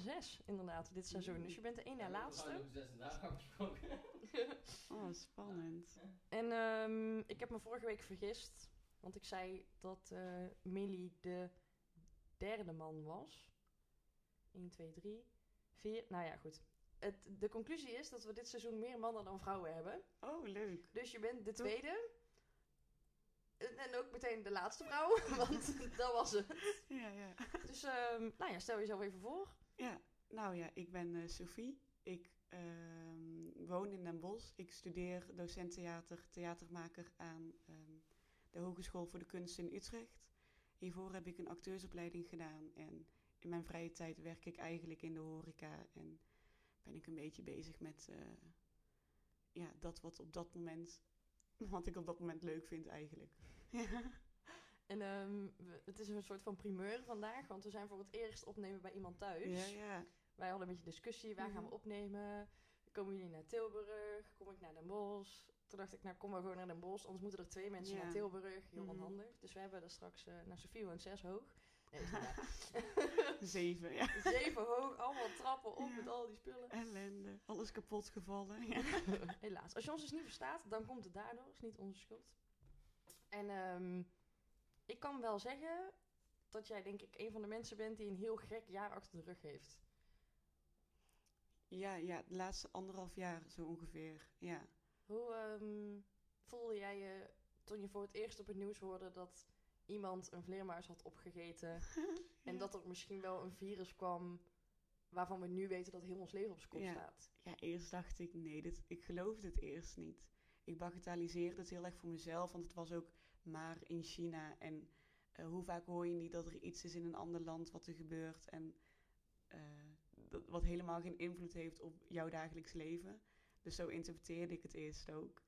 zes, inderdaad, dit seizoen. Dus je bent de één na laatste. Afgesproken. Oh, spannend. En ehm, ik heb me vorige week vergist. Want ik zei dat eh Millie de derde man was. 1, 2, 3, 4. Nou ja, goed. Het, de conclusie is dat we dit seizoen meer mannen dan vrouwen hebben. Oh, leuk. Dus je bent de tweede. En, en ook meteen de laatste vrouw, want dat was het. Ja, ja. Dus ehm, nou ja, stel jezelf even voor. Ja, nou ja, ik ben eh, Sophie. Ik ehm, woon in Den Bosch. Ik studeer docent theater, theatermaker aan ehm, de Hogeschool voor de Kunst in Utrecht. Hiervoor heb ik een acteursopleiding gedaan en in mijn vrije tijd werk ik eigenlijk in de horeca en ben ik een beetje bezig met eh, ja, dat wat op dat moment, wat ik op dat moment leuk vind eigenlijk. En ehm, we- het is een soort van primeur vandaag, want we zijn voor het eerst opnemen bij iemand thuis. Ja, ja. Wij hadden een beetje discussie, waar gaan we Mhm. opnemen? Komen jullie naar Tilburg? Kom ik naar Den Bosch? Toen dacht ik, nou kom maar gewoon naar Den Bosch, anders moeten er twee mensen Ja. naar Tilburg. Heel Mhm. onhandig. Dus we hebben er straks, uh, naar Sofie woont zes hoog. Nee. Zeven, ja. Zeven hoog, allemaal trappen op Ja. met al die spullen. Ellende, alles kapot gevallen. Ja. Helaas. Als je ons dus niet verstaat, dan komt het daardoor. is niet onze schuld. En ehm, ik kan wel zeggen dat jij denk ik een van de mensen bent die een heel gek jaar achter de rug heeft. Ja, ja, de laatste anderhalf jaar zo ongeveer. Ja. Hoe ehm, voelde jij je toen je voor het eerst op het nieuws hoorde dat iemand een vleermuis had opgegeten en dat er misschien wel een virus kwam waarvan we nu weten dat heel ons leven op zijn kop Ja. staat? Ja, eerst dacht ik, nee, dit, ik geloofde het eerst niet. Ik bagatelliseerde het heel erg voor mezelf, want het was ook maar in China. En eh, hoe vaak hoor je niet dat er iets is in een ander land wat er gebeurt en eh, dat, wat helemaal geen invloed heeft op jouw dagelijks leven. Dus zo interpreteerde ik het eerst ook.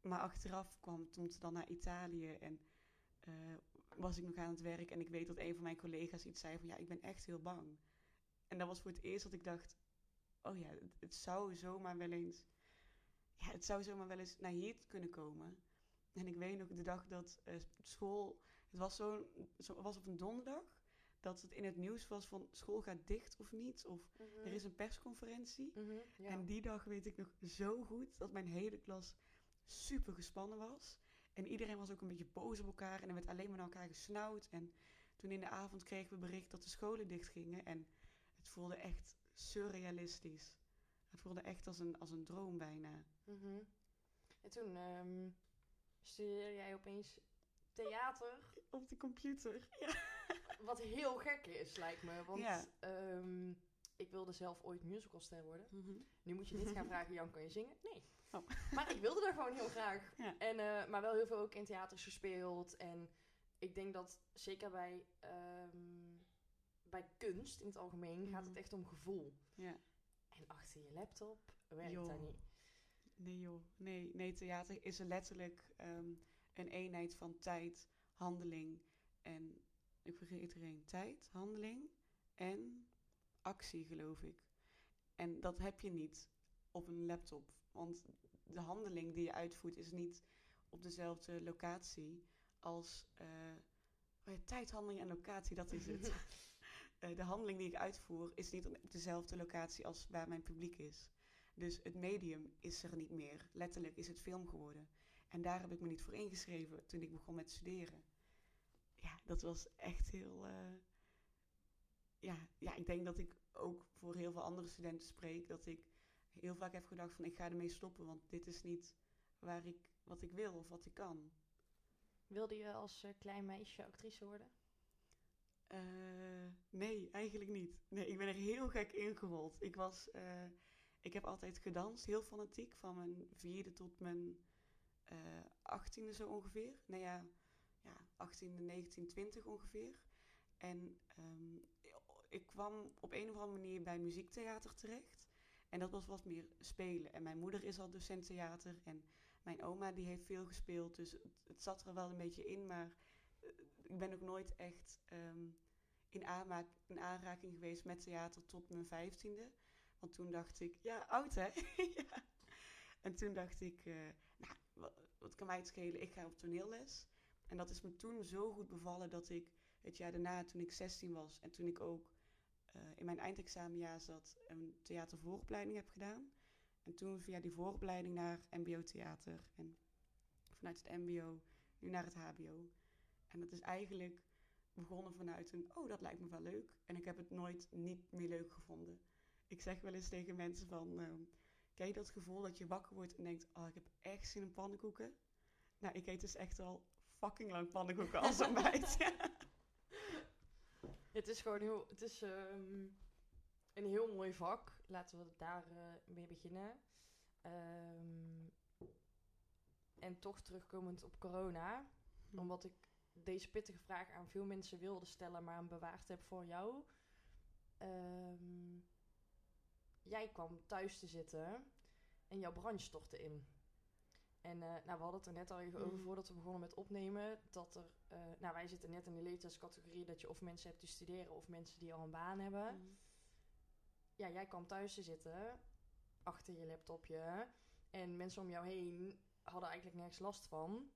Maar achteraf kwam toen ze dan naar Italië en eh, was ik nog aan het werk en ik weet dat een van mijn collega's iets zei van ja, ik ben echt heel bang. En dat was voor het eerst dat ik dacht, oh ja, het, het zou zomaar wel eens, ja, het zou zomaar wel eens naar hier kunnen komen. En ik weet nog de dag dat eh, school, het was, zo, was op een donderdag, dat het in het nieuws was van school gaat dicht of niet, of er is een persconferentie. Mhm, ja. En die dag weet ik nog zo goed dat mijn hele klas super gespannen was. En iedereen was ook een beetje boos op elkaar en er werd alleen maar naar elkaar gesnauwd. En toen in de avond kregen we bericht dat de scholen dicht gingen en het voelde echt surrealistisch. Het voelde echt als een, als een droom bijna. Mhm. En toen ehm studeerde jij opeens theater, Op de computer. Ja. wat heel gek is, lijkt me. Want Ja. ehm, ik wilde zelf ooit musicalster worden. Nu moet je niet gaan vragen, Jan, kan je zingen? Nee. Oh. Maar ik wilde dat gewoon heel graag. Ja. En, eh, maar wel heel veel ook in theaters gespeeld. En ik denk dat zeker bij, ehm, bij kunst in het algemeen gaat het Mhm. echt om gevoel. ja. En achter je laptop werkt dat niet. Nee joh, nee, nee, theater is er letterlijk ehm, een eenheid van tijd, handeling en, ik vergeet er één, tijd, handeling en actie geloof ik. En dat heb je niet op een laptop, want de handeling die je uitvoert is niet op dezelfde locatie als eh, oh tijd, handeling en locatie, dat is het. Eh, de handeling die ik uitvoer is niet op dezelfde locatie als waar mijn publiek is. Dus het medium is er niet meer. Letterlijk is het film geworden. En daar heb ik me niet voor ingeschreven toen ik begon met studeren. Ja, dat was echt heel. eh, ja, ja, ik denk dat ik ook voor heel veel andere studenten spreek. Dat ik heel vaak heb gedacht van ik ga ermee stoppen. Want dit is niet waar ik, wat ik wil of wat ik kan. Wilde je als eh, klein meisje actrice worden? Eh, nee, eigenlijk niet. Nee, ik ben er heel gek ingerold. Ik was, ik heb altijd gedanst, heel fanatiek, van mijn vierde tot mijn eh, achttiende zo ongeveer. Nou ja, ja, 18e, 19, 20 ongeveer. En ehm, ik kwam op een of andere manier bij muziektheater terecht. En dat was wat meer spelen. En mijn moeder is al docent theater. En mijn oma die heeft veel gespeeld. Dus het, zat er wel een beetje in. Maar eh, ik ben ook nooit echt ehm, in aanraking geweest met theater tot mijn vijftiende. Want toen dacht ik, ja, oud hè? En toen dacht ik, eh, nou, wat, kan mij het schelen? Ik ga op toneelles. En dat is me toen zo goed bevallen dat ik het jaar daarna, toen ik 16 was en toen ik ook eh, in mijn eindexamenjaar zat een theatervooropleiding heb gedaan. En toen via die vooropleiding naar mbo-theater. En vanuit het mbo nu naar het hbo. En dat is eigenlijk begonnen vanuit een, oh, dat lijkt me wel leuk. En ik heb het nooit niet meer leuk gevonden. Ik zeg wel eens tegen mensen van, uh, ken je dat gevoel dat je wakker wordt en denkt, oh, ik heb echt zin in pannenkoeken? Nou, ik eet dus echt al fucking lang pannenkoeken als ontbijt. Het is gewoon heel, het is ehm, een heel mooi vak. Laten we daar uh, mee beginnen. Um, en toch terugkomend op corona, hm. omdat ik deze pittige vraag aan veel mensen wilde stellen, maar hem bewaard heb voor jou. Um, jij kwam thuis te zitten en jouw branche stortte in. En uh, nou, we hadden het er net al even over mhm. voordat we begonnen met opnemen. Dat er, uh, nou, wij zitten net in de leeftijdscategorie dat je of mensen hebt die studeren of mensen die al een baan hebben. Mm. Ja, jij kwam thuis te zitten achter je laptopje. En mensen om jou heen hadden eigenlijk nergens last van.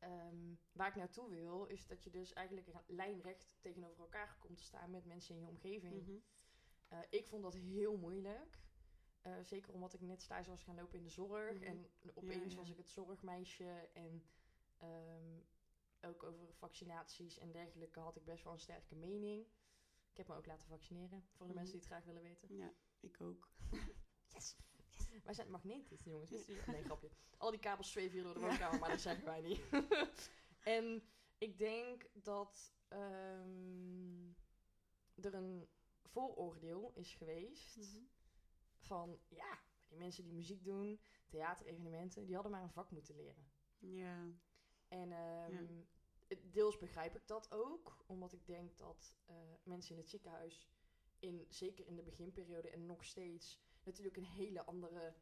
Um, waar ik naartoe wil, is dat je dus eigenlijk lijnrecht tegenover elkaar komt te staan met mensen in je omgeving. Mm uh, ik vond dat heel moeilijk. Uh, zeker omdat ik net stage was gaan lopen in de zorg. Mm En opeens ja, ja. was ik het zorgmeisje. En um, ook over vaccinaties en dergelijke had ik best wel een sterke mening. Ik heb me ook laten vaccineren. Voor de mm mensen die het graag willen weten. Ja, ik ook. yes! Wij zijn magnetisch, jongens. Nee, grapje. Al die kabels zweven hier door de woonkamer, maar dat zeggen wij niet. en ik denk dat um, er een vooroordeel is geweest mm -hmm. van ja, die mensen die muziek doen, theaterevenementen, die hadden maar een vak moeten leren. Ja. En um, ja. deels begrijp ik dat ook, omdat ik denk dat uh, mensen in het ziekenhuis, in, zeker in de beginperiode en nog steeds, natuurlijk een hele andere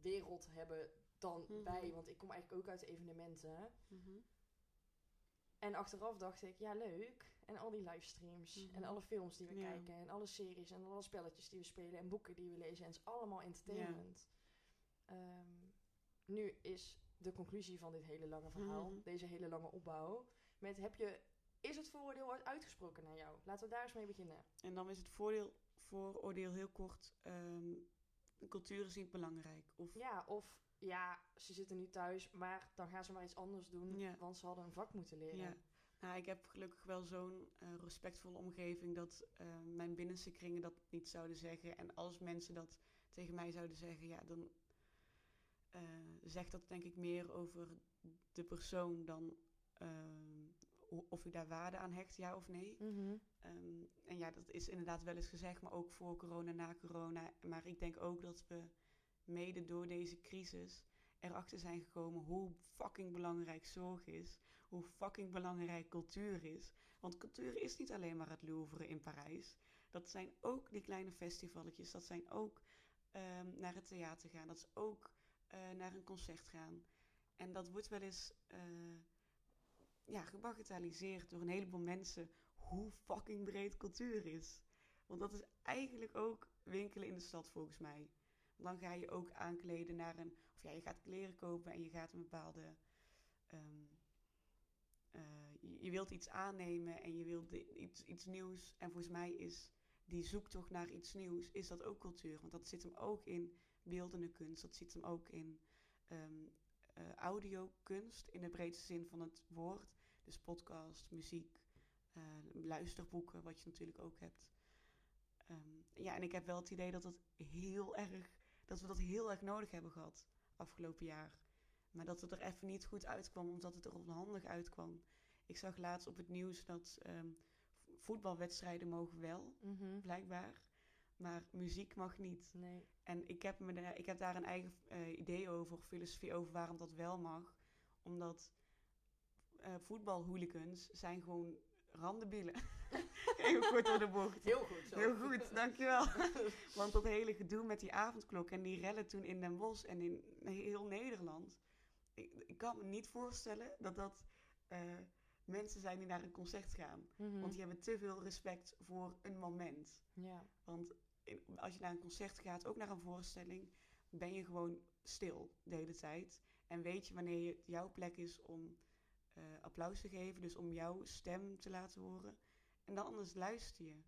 wereld hebben dan mm -hmm. wij. Want ik kom eigenlijk ook uit evenementen. Mm -hmm. En achteraf dacht ik, ja leuk. En al die livestreams. Mm -hmm. En alle films die we kijken. En alle series. En alle spelletjes die we spelen. En boeken die we lezen. En het is allemaal entertainment. Um, nu is de conclusie van dit hele lange verhaal. Deze hele lange opbouw. Met heb je... Is het vooroordeel uitgesproken naar jou? Laten we daar eens mee beginnen. En dan is het voordeel, vooroordeel heel kort... Um, cultuur is niet belangrijk. Of... Ja, of ja, ze zitten nu thuis, maar dan gaan ze maar iets anders doen, ja. want ze hadden een vak moeten leren. Ja. Nou, ik heb gelukkig wel zo'n uh, respectvolle omgeving dat uh, mijn binnenste kringen dat niet zouden zeggen. En als mensen dat tegen mij zouden zeggen, ja, dan uh, zegt dat denk ik meer over de persoon dan of u daar waarde aan hecht, ja of nee. Mm -hmm. um, en ja, dat is inderdaad wel eens gezegd, maar ook voor corona, na corona. Maar ik denk ook dat we mede door deze crisis erachter zijn gekomen hoe fucking belangrijk zorg is. Hoe fucking belangrijk cultuur is. Want cultuur is niet alleen maar het Louvre in Parijs. Dat zijn ook die kleine festivalletjes. Dat zijn ook um, naar het theater gaan. Dat is ook uh, naar een concert gaan. En dat wordt wel eens uh, ja, gebagatelliseerd door een heleboel mensen hoe fucking breed cultuur is. Want dat is eigenlijk ook winkelen in de stad volgens mij. Dan ga je ook aankleden naar een. Of ja, je gaat kleren kopen en je gaat een bepaalde. Um, uh, je, wilt iets aannemen en je wilt iets, iets nieuws. En volgens mij is die zoektocht naar iets nieuws, is dat ook cultuur. Want dat zit hem ook in beeldende kunst. Dat zit hem ook in um, audiokunst in de breedste zin van het woord. Dus podcast, muziek, uh, luisterboeken, wat je natuurlijk ook hebt. Um, ja, en ik heb wel het idee dat, het heel erg, dat we dat heel erg nodig hebben gehad afgelopen jaar. Maar dat het er even niet goed uitkwam, omdat het er onhandig uitkwam. Ik zag laatst op het nieuws dat um, voetbalwedstrijden mogen wel, mm -hmm. blijkbaar. Maar muziek mag niet. Nee. En ik heb, me de, ik heb daar een eigen uh, idee over, filosofie over waarom dat wel mag. Omdat uh, voetbalhooligans zijn gewoon randenbielen. Even kort door de bocht. Heel goed zo. Heel goed, dankjewel. Want dat hele gedoe met die avondklok en die rellen toen in Den Bosch en in heel Nederland. Ik, ik kan me niet voorstellen dat dat uh, mensen zijn die naar een concert gaan. Mm -hmm. Want die hebben te veel respect voor een moment. Ja. Want in, als je naar een concert gaat, ook naar een voorstelling, ben je gewoon stil de hele tijd. En weet je wanneer het jouw plek is om uh, applaus te geven, dus om jouw stem te laten horen. En dan anders luister je.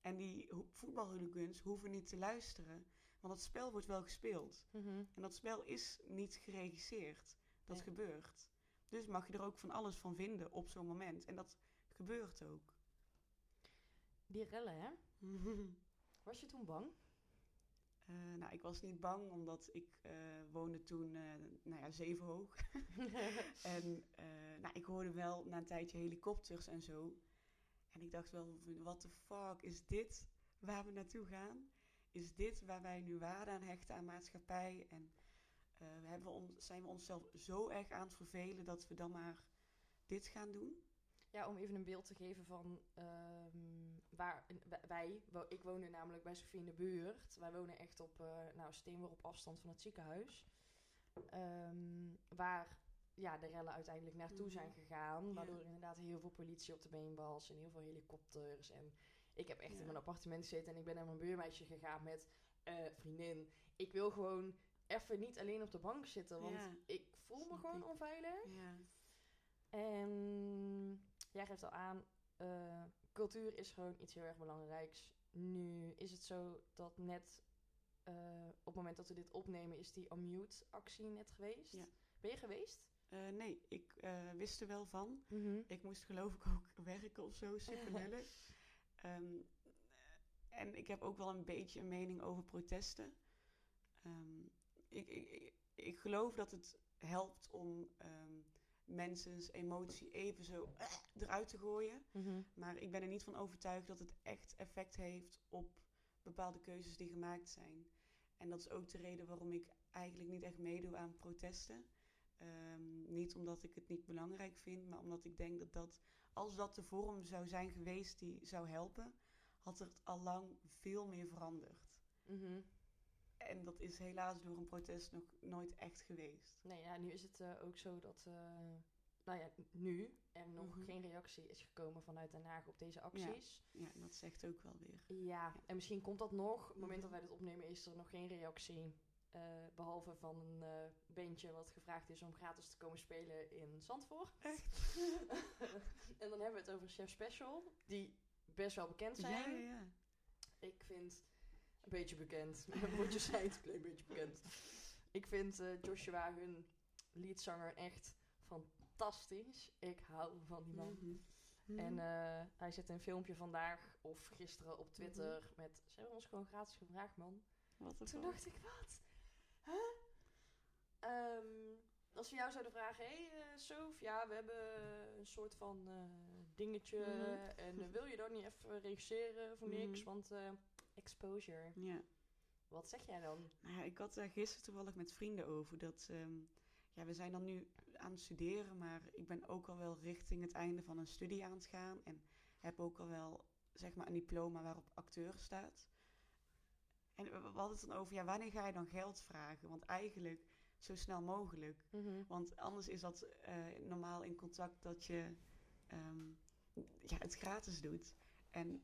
En die ho- voetbalhooligans hoeven niet te luisteren. Want het spel wordt wel gespeeld. Mhm. En dat spel is niet geregisseerd. Dat gebeurt. Dus mag je er ook van alles van vinden op zo'n moment. En dat gebeurt ook. Die rellen, hè? Was je toen bang? Eh, nou, ik was niet bang, omdat ik eh, woonde toen, eh, nou ja, zeven hoog. en nou, ik hoorde wel na een tijdje helikopters en zo. En ik dacht wel, wat de fuck, is dit waar we naartoe gaan? Is dit waar wij nu waarde aan hechten aan maatschappij? En eh, we zijn we onszelf zo erg aan het vervelen dat we dan maar dit gaan doen? Ja, om even een beeld te geven van ehm, waar wij, ik woonde namelijk bij Sofie in de buurt. Wij wonen echt op eh nou, steenworp afstand van het ziekenhuis. Ehm, waar ja, de rellen uiteindelijk naartoe Mhm. zijn gegaan. Ja. Waardoor inderdaad heel veel politie op de been was en heel veel helikopters. En ik heb echt in mijn appartement zitten en ik ben naar mijn buurmeisje gegaan met eh, vriendin. Ik wil gewoon even niet alleen op de bank zitten, want ik voel me gewoon ik. onveilig. Ja. En jij geeft al aan, eh, cultuur is gewoon iets heel erg belangrijks. Nu is het zo dat net eh, op het moment dat we dit opnemen, is die Unmute-actie net geweest. Ja. Ben je geweest? Eh, nee, ik eh, wist er wel van. Mhm. Ik moest geloof ik ook werken of zo, super lullig. Ehm, en ik heb ook wel een beetje een mening over protesten. Ehm, ik, ik, ik, geloof dat het helpt om ehm mensen's emotie even zo eh, eruit te gooien. Mhm. Maar ik ben er niet van overtuigd dat het echt effect heeft op bepaalde keuzes die gemaakt zijn. En dat is ook de reden waarom ik eigenlijk niet echt meedoe aan protesten. Ehm, niet omdat ik het niet belangrijk vind, maar omdat ik denk dat, dat als dat de vorm zou zijn geweest die zou helpen, had het al lang veel meer veranderd. Mhm. En dat is helaas door een protest nog nooit echt geweest. Nee, ja, nu is het eh, ook zo dat, eh, nou ja, nu er nog Mhm. geen reactie is gekomen vanuit Den Haag op deze acties. Ja, dat zegt ook wel weer. Ja, en misschien komt dat nog. Op het moment dat Mhm. wij dit opnemen is er nog geen reactie. Eh, behalve van een eh bandje wat gevraagd is om gratis te komen spelen in Zandvoort. Echt? en dan hebben we het over Chef Special, die best wel bekend Ja, zijn. ja, ja. Ik vind een beetje bekend. Moet je zijn, een klein beetje bekend. Ik vind eh, Joshua, hun leadzanger, echt fantastisch. Ik hou van die man. Mhm. En Mhm. eh, hij zet een filmpje vandaag of gisteren op Twitter Mhm. met... Ze hebben ons gewoon gratis gevraagd, man. Wat Toen dacht ik, wat? Huh? Ehm, als we jou zouden vragen... Hé, hey, eh, Sof, ja, we hebben een soort van eh, dingetje... Mhm. En eh, wil je dan niet even regisseren voor niks? Mhm. Want eh, exposure. Ja. Wat zeg jij dan? Nou ja, ik had daar gisteren toevallig met vrienden over. Dat, ehm, ja, we zijn dan nu aan het studeren, maar ik ben ook al wel richting het einde van een studie aan het gaan. En heb ook al wel, zeg maar, een diploma waarop acteur staat. En we hadden het dan over, ja, wanneer ga je dan geld vragen? Want eigenlijk zo snel mogelijk. Want anders is dat eh, normaal in contact dat je ehm, ja, het gratis doet. En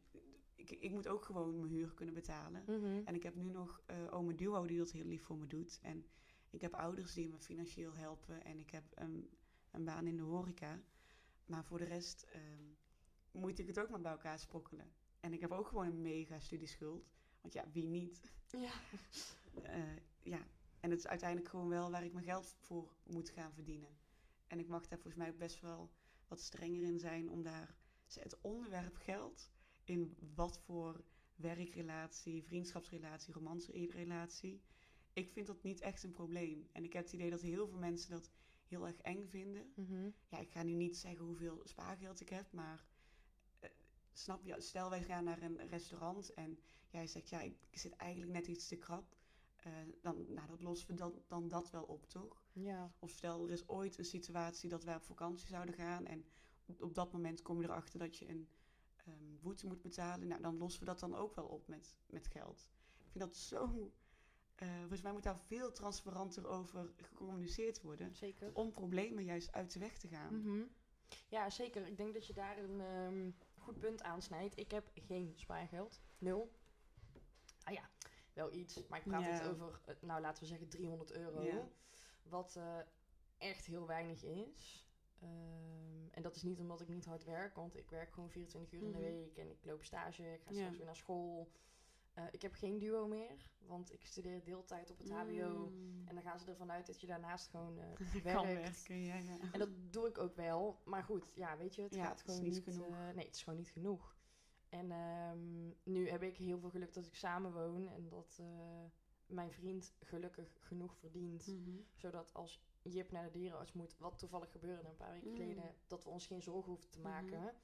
ik, ik moet ook gewoon mijn huur kunnen betalen. Mhm. En ik heb nu nog eh ome Duo die dat heel lief voor me doet. En ik heb ouders die me financieel helpen. En ik heb een, een baan in de horeca. Maar voor de rest ehm, moet ik het ook maar bij elkaar sprokkelen. En ik heb ook gewoon een mega studieschuld. Want ja, wie niet? Ja. Eh, ja, en het is uiteindelijk gewoon wel waar ik mijn geld voor moet gaan verdienen. En ik mag daar volgens mij best wel wat strenger in zijn om daar het onderwerp geld in wat voor werkrelatie, vriendschapsrelatie, romancerelatie. Ik vind dat niet echt een probleem. En ik heb het idee dat heel veel mensen dat heel erg eng vinden. Mhm. Ja, ik ga nu niet zeggen hoeveel spaargeld ik heb, maar snap je, stel wij gaan naar een restaurant en jij zegt ja, ik zit eigenlijk net iets te krap. eh, dan, nou, dat lossen we dan, dan dat wel op, toch? Ja. Of stel, er is ooit een situatie dat wij op vakantie zouden gaan en op, op dat moment kom je erachter dat je een ehm, boete moet betalen. Nou, dan lossen we dat dan ook wel op met, met geld. Ik vind dat zo... eh volgens mij moet daar veel transparanter over gecommuniceerd worden. Zeker. Om problemen juist uit de weg te gaan. Mhm. Ja, zeker. Ik denk dat je daar een ehm, goed punt aansnijdt. Ik heb geen spaargeld. Nul. Ah ja, wel iets. Maar ik praat Ja. het over, eh, nou laten we zeggen 300 euro. Ja. Wat eh, echt heel weinig is. Ehm, en dat is niet omdat ik niet hard werk, want ik werk gewoon 24 uur in de Mhm. week en ik loop stage, ik ga Ja. straks weer naar school. Eh, ik heb geen duo meer, want ik studeer deeltijd op het HBO. Mm. En dan gaan ze ervan uit dat je daarnaast gewoon kan werkt. werken, ja, ja. En dat doe ik ook wel. Maar goed, ja, weet je, het Ja, gaat gewoon niet niet, genoeg. eh, nee, het is gewoon niet genoeg. En ehm, nu heb ik heel veel geluk dat ik samen woon en dat mijn vriend gelukkig genoeg verdient. Mhm. Zodat als Jip naar de dierenarts moet, wat toevallig gebeurde een paar weken Mm. geleden, dat we ons geen zorgen hoeven te Mhm. maken.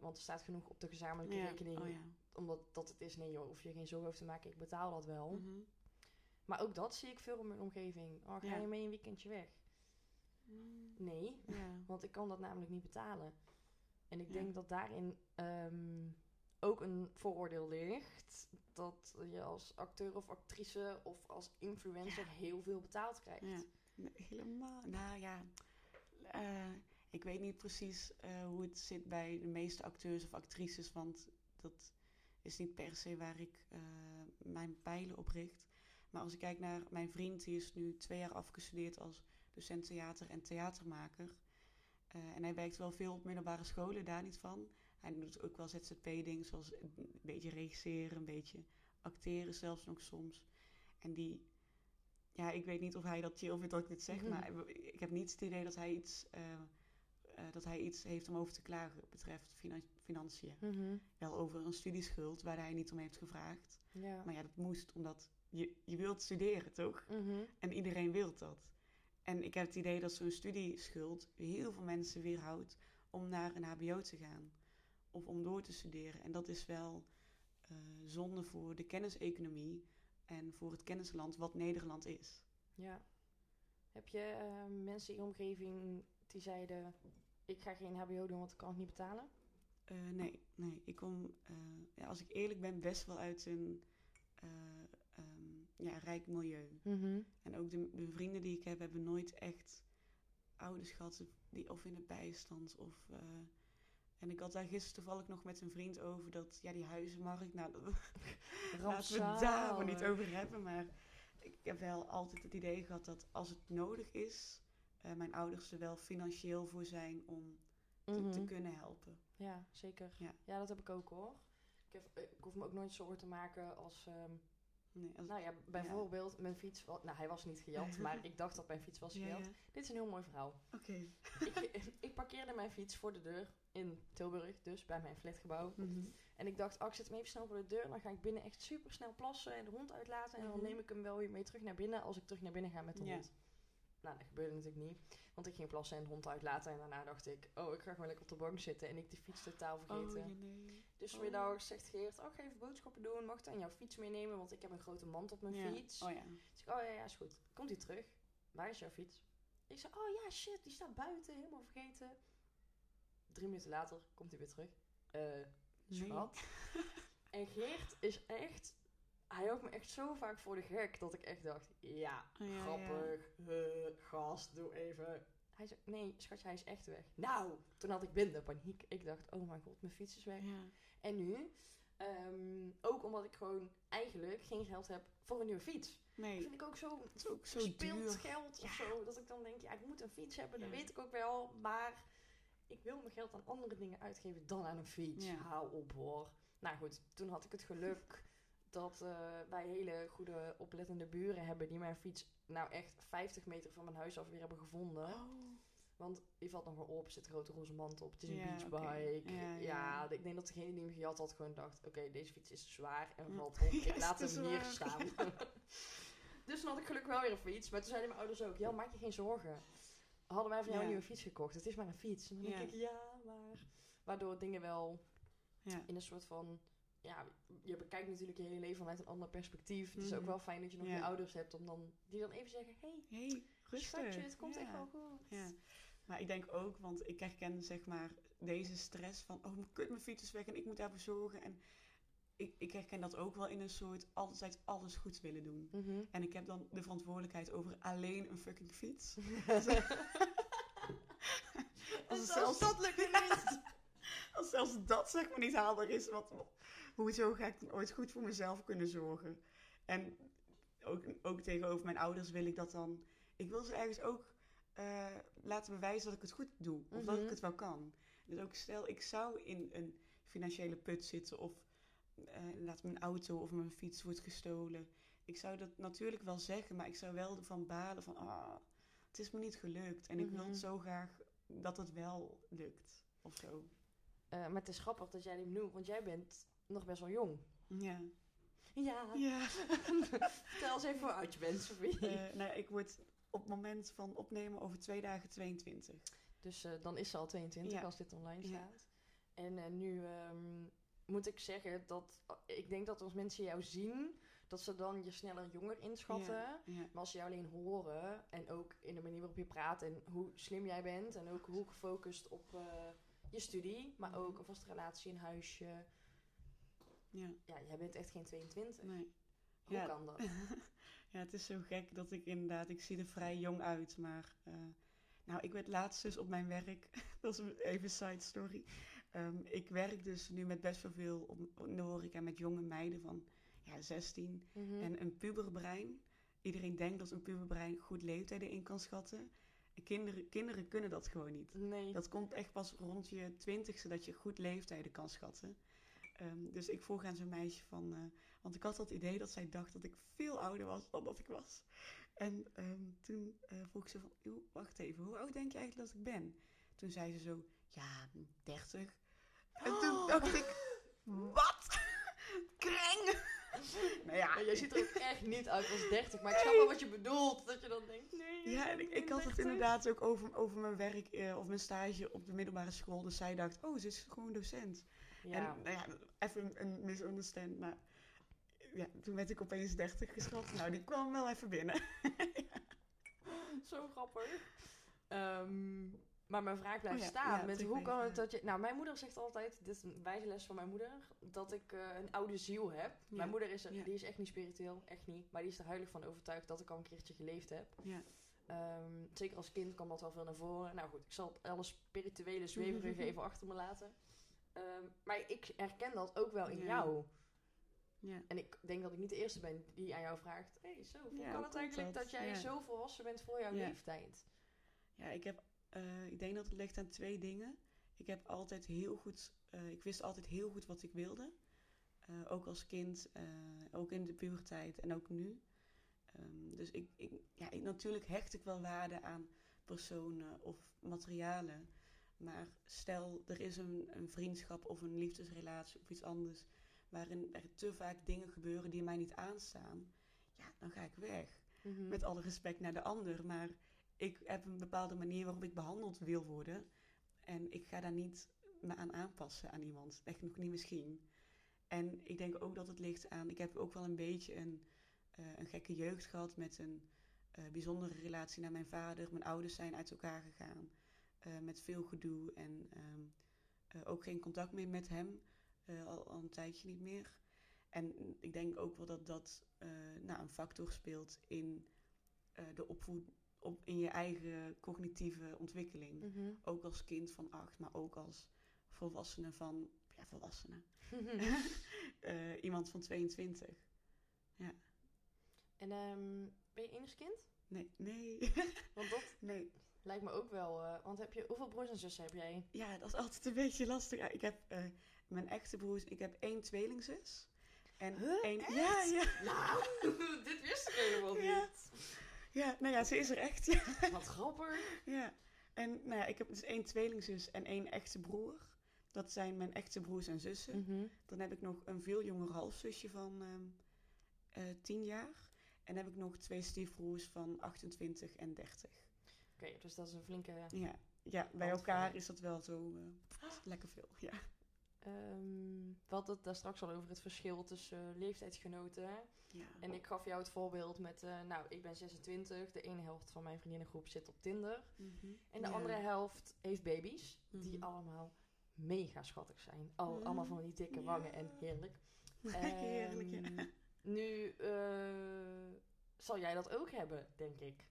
Want er staat genoeg op de gezamenlijke Ja, rekening. oh ja. Omdat dat het is, nee joh, hoef je geen zorgen over te maken, ik betaal dat wel. Mhm. Maar ook dat zie ik veel in mijn omgeving. Oh, ga Ja. je mee een weekendje weg? Mm. Nee, Ja. want ik kan dat namelijk niet betalen. En ik Ja. denk dat daarin ehm, ook een vooroordeel ligt. Dat je als acteur of actrice of als influencer heel veel betaald krijgt. Nee, helemaal. Nou ja, eh, ik weet niet precies eh, hoe het zit bij de meeste acteurs of actrices, want dat is niet per se waar ik eh, mijn pijlen op richt. Maar als ik kijk naar mijn vriend, die is nu twee jaar afgestudeerd als docent theater en theatermaker. Eh, en hij werkt wel veel op middelbare scholen, daar niet van. Hij doet ook wel ZZP-dingen, zoals een beetje regisseren, een beetje acteren zelfs nog soms. En die, ja, ik weet niet of hij dat chill vindt dat ik dit zeg, Mhm. maar ik heb niet het idee dat hij iets, eh, dat hij iets heeft om over te klagen betreft finan- financiën. Mhm. Wel over een studieschuld waar hij niet om heeft gevraagd. Ja. Maar ja, dat moest omdat je, je wilt studeren, toch? Mhm. En iedereen wil dat. En ik heb het idee dat zo'n studieschuld heel veel mensen weerhoudt om naar een HBO te gaan. Of om door te studeren. En dat is wel eh, zonde voor de kenniseconomie en voor het kennisland wat Nederland is. ja. Heb je eh, mensen in je omgeving die zeiden... Ik ga geen hbo doen, want ik kan het niet betalen? Eh, nee, nee. Ik kom, eh, ja, als ik eerlijk ben, best wel uit een eh, ehm, ja, rijk milieu. Mhm. En ook de, de vrienden die ik heb, hebben nooit echt ouders gehad die of in de bijstand of... en ik had daar gisteren toevallig nog met een vriend over dat, ja, die huizenmarkt, nou, dat, laten we het daar maar niet over hebben. Maar ik heb wel altijd het idee gehad dat als het nodig is, mijn ouders er wel financieel voor zijn om te, te Mhm. kunnen helpen. Ja, zeker. Ja. Ja. dat heb ik ook hoor. Ik, heb, eh, ik hoef me ook nooit zorgen te maken als... ehm, Nee, als, nou ja, bijvoorbeeld mijn fiets... wa- Nou, hij was niet gejat, maar ik dacht dat mijn fiets was ja, gejat. ja. Dit is een heel mooi verhaal. Oké. ik, ik parkeerde mijn fiets voor de deur in Tilburg, dus bij mijn flatgebouw. Mhm. En ik dacht, oh, ik zet hem even snel voor de deur. Dan ga ik binnen echt super snel plassen en de hond uitlaten. En dan Mhm. neem ik hem wel weer mee terug naar binnen als ik terug naar binnen ga met de hond. Nou, dat gebeurde natuurlijk niet. Want ik ging plassen en de hond uitlaten. En daarna dacht ik, oh, ik ga gewoon lekker op de bank zitten. En ik de fiets totaal vergeten. Oh, nee. Dus Oh. zegt Geert, oh, ga even boodschappen doen. Mag ik dan jouw fiets meenemen? Want ik heb een grote mand op mijn Ja. fiets. Oh ja. Dus ik, oh ja, ja, is goed. Komt hij terug? Waar is jouw fiets? Ik zei, oh ja, shit, die staat buiten, helemaal vergeten. Drie minuten later komt hij weer terug. Eh, schat. en Geert is echt, hij houdt me echt zo vaak voor de gek dat ik echt dacht, ja, ja, grappig, gast, doe even. Hij zei, nee, schatje, hij is echt weg. Nou, toen had ik binnen paniek. Ik dacht, oh mijn god, mijn fiets is weg. Ja. En nu, ehm, ook omdat ik gewoon eigenlijk geen geld heb voor een nieuwe fiets. Dat Nee, vind ik ook zo ook zo duur. geld of zo. Dat ik dan denk, ja, ik moet een fiets hebben, dat weet ik ook wel. Maar ik wil mijn geld aan andere dingen uitgeven dan aan een fiets. Hou op hoor. Nou goed, toen had ik het geluk dat eh, wij hele goede oplettende buren hebben die mijn fiets nou echt 50 meter van mijn huis af weer hebben gevonden. Oh. Want die valt nog wel op, er zit een grote roze mand op. Het is een beachbike. Ja, Ja, ja. ik denk dat degene die me gejat had gewoon dacht... Oké, deze fiets is zwaar en valt op. Ik laat hem hier staan. dus toen had ik gelukkig wel weer een fiets. Maar toen zeiden mijn ouders ook... Ja, maak je geen zorgen. Hadden wij van jou een nieuwe fiets gekocht. Het is maar een fiets. En dan Ja. denk ik, ja, maar... Waardoor dingen wel Ja. in een soort van... Ja, je bekijkt natuurlijk je hele leven vanuit een ander perspectief. Het is ook Mhm. wel fijn dat je nog Ja. je ouders hebt... om dan, die dan even zeggen... Hey, hey, rustig. schatje, het komt ja. echt wel goed. Ja. Maar ik denk ook, want ik herken zeg maar deze stress van, oh, kut, mijn fiets is weg en ik moet daarvoor zorgen. En ik, ik herken dat ook wel in een soort altijd alles goed willen doen. Mhm. En ik heb dan de verantwoordelijkheid over alleen een fucking fiets. Als zelfs, dat lukt niet. als zelfs dat zeg maar niet haalbaar is, wat, hoezo ga ik ooit goed voor mezelf kunnen zorgen? En ook, ook tegenover mijn ouders wil ik dat dan... Ik wil ze ergens ook eh, laten bewijzen dat ik het goed doe. Of dat ik Mhm. het wel kan. Dus ook stel, ik zou in een financiële put zitten of eh inderdaad mijn auto of mijn fiets wordt gestolen. Ik zou dat natuurlijk wel zeggen, maar ik zou wel ervan balen van, ah, het is me niet gelukt. En ik wil Mhm. zo graag dat het wel lukt. Of zo. Eh, maar het is grappig dat jij dit noemt, want jij bent nog best wel jong. Ja. Ja. Ja. Vertel eens even hoe oud je bent, Sophie. Eh, nou ik word op het moment van opnemen over twee dagen 22. Dus eh, dan is ze al 22 Ja. als dit online Ja. staat. En eh, nu ehm, moet ik zeggen dat ik denk dat als mensen jou zien, dat ze dan je sneller jonger inschatten. Ja. Maar als ze jou alleen horen en ook in de manier waarop je praat en hoe slim jij bent en ook hoe gefocust op je studie, maar ook een vaste relatie, een huisje. Ja. Ja, jij bent echt geen 22. Nee. Hoe Ja. kan dat? ja, het is zo gek dat ik inderdaad, ik zie er vrij jong uit, maar eh, nou, ik werd laatst dus op mijn werk, dat is even een side story. Ehm, ik werk dus nu met best wel veel op, in de horeca met jonge meiden van ja, 16 Mhm. en een puberbrein. Iedereen denkt dat een puberbrein goed leeftijden in kan schatten. En kinderen, kinderen kunnen dat gewoon niet. nee. Dat komt echt pas rond je twintigste dat je goed leeftijden kan schatten. Ehm, dus ik vroeg aan zo'n meisje van... eh, want ik had het idee dat zij dacht dat ik veel ouder was dan dat ik was. En ehm, toen eh, vroeg ze van... "Joh, wacht even, hoe oud denk je eigenlijk dat ik ben? Toen zei ze zo... Ja, 30. En toen Oh. dacht ik... Wat? Kreng! nou ja, Maar jij ziet er ook echt niet uit als 30, maar ik snap wel wat je bedoelt. Dat je dan denkt, nee. Ja, en ik, ik had het 30. inderdaad ook over, over mijn werk eh, of mijn stage op de middelbare school. Dus zij dacht, oh, ze is gewoon docent. Ja. En nou ja, even een, misunderstand, maar ja, toen werd ik opeens 30 geschat. Nou, die kwam wel even binnen. Zo grappig. Ehm, maar mijn vraag blijft Oh ja, staan. ja, met hoe kan het dat je... Nou, mijn moeder zegt altijd, dit is een wijze les van mijn moeder, dat ik eh, een oude ziel heb. Mijn moeder is, er- die is echt niet spiritueel, echt niet. Maar die is er heilig van overtuigd dat ik al een keertje geleefd heb. Ja. Ehm, zeker als kind kwam dat wel veel naar voren. Nou goed, ik zal alle spirituele zweverige even achter me laten. Ehm, maar ik herken dat ook wel in Ja. jou. Ja. En ik denk dat ik niet de eerste ben die aan jou vraagt... hey, zo, hoe Ja, kan het eigenlijk dat, dat? jij zo volwassen bent voor jouw leeftijd? ja, ik heb, eh, ik denk dat het ligt aan twee dingen. Ik heb altijd heel goed, eh, ik wist altijd heel goed wat ik wilde. Eh, ook als kind, ook in de puberteit en ook nu. Ehm, dus ik, ik, ja, ik, natuurlijk hecht ik wel waarde aan personen of materialen. Maar stel, er is een, een vriendschap of een liefdesrelatie of iets anders... waarin er te vaak dingen gebeuren die mij niet aanstaan... ja, dan ga ik weg. Mhm. Met alle respect naar de ander, maar ik heb een bepaalde manier waarop ik behandeld wil worden. En ik ga daar niet me aan aanpassen aan iemand. Echt nog niet misschien. En ik denk ook dat het ligt aan. Ik heb ook wel een beetje een, eh, een gekke jeugd gehad met een eh, bijzondere relatie naar mijn vader. Mijn ouders zijn uit elkaar gegaan. Eh, met veel gedoe en ehm, eh, ook geen contact meer met hem. eh, al, al een tijdje niet meer. En ik denk ook wel dat dat nou, een factor speelt in de opvoed, op, in je eigen cognitieve ontwikkeling. Mhm. Ook als kind van acht, maar ook als volwassene van, ja, volwassene. Iemand van 22. en ehm, ben je enigst kind? Nee, nee, Want dat nee. Lijkt me ook wel... eh, want heb je, hoeveel broers en zussen heb jij? Ja, dat is altijd een beetje lastig. Ja, ik heb eh, mijn echte broers, ik heb één tweelingzus. En Huh? één, Echt? ja, ja, Nou, dit wist ik helemaal niet. ja, nou ja, ze is er echt, ja. Wat grappig. Ja, en nou ja, ik heb dus één tweelingzus en één echte broer. Dat zijn mijn echte broers en zussen. Mhm. Dan heb ik nog een veel jonger halfzusje van eh 10 jaar. En dan heb ik nog twee stiefbroers van 28 en 30. Oké, dus dat is een flinke... Ja, ja bij elkaar is dat wel zo eh, lekker veel. Ja. Ehm, we hadden het daar straks al over het verschil tussen eh, leeftijdsgenoten. ja. En ik gaf jou het voorbeeld met... eh, nou, ik ben 26. De ene helft van mijn vriendinnengroep zit op Tinder. Mhm. En de Ja. andere helft heeft baby's. Die Mhm. allemaal mega schattig zijn. Al, Mhm. Allemaal van die dikke Ja. wangen en heerlijk. Heerlijk, ja. Ehm, Nu zal jij dat ook hebben, denk ik.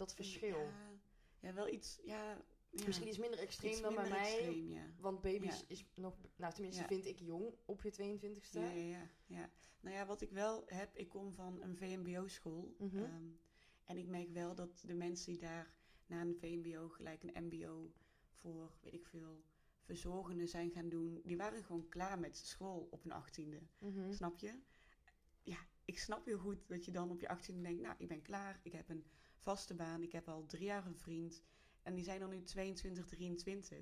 Dat verschil. Ja, ja, wel iets, ja. ja. Misschien iets minder extreem Iets dan bij mij. ja. Want baby's is nog, nou tenminste vind ik jong op je 22ste. Ja, ja, ja. Nou ja, wat ik wel heb, ik kom van een VMBO-school. Mhm. ehm, en ik merk wel dat de mensen die daar na een VMBO gelijk een MBO voor, weet ik veel, verzorgenden zijn gaan doen. Die waren gewoon klaar met school op hun achttiende. Mhm. Snap je? Ja, ik snap heel goed dat je dan op je 18 denkt, nou, ik ben klaar, ik heb een vaste baan, ik heb al drie jaar een vriend. En die zijn dan nu 22, 23.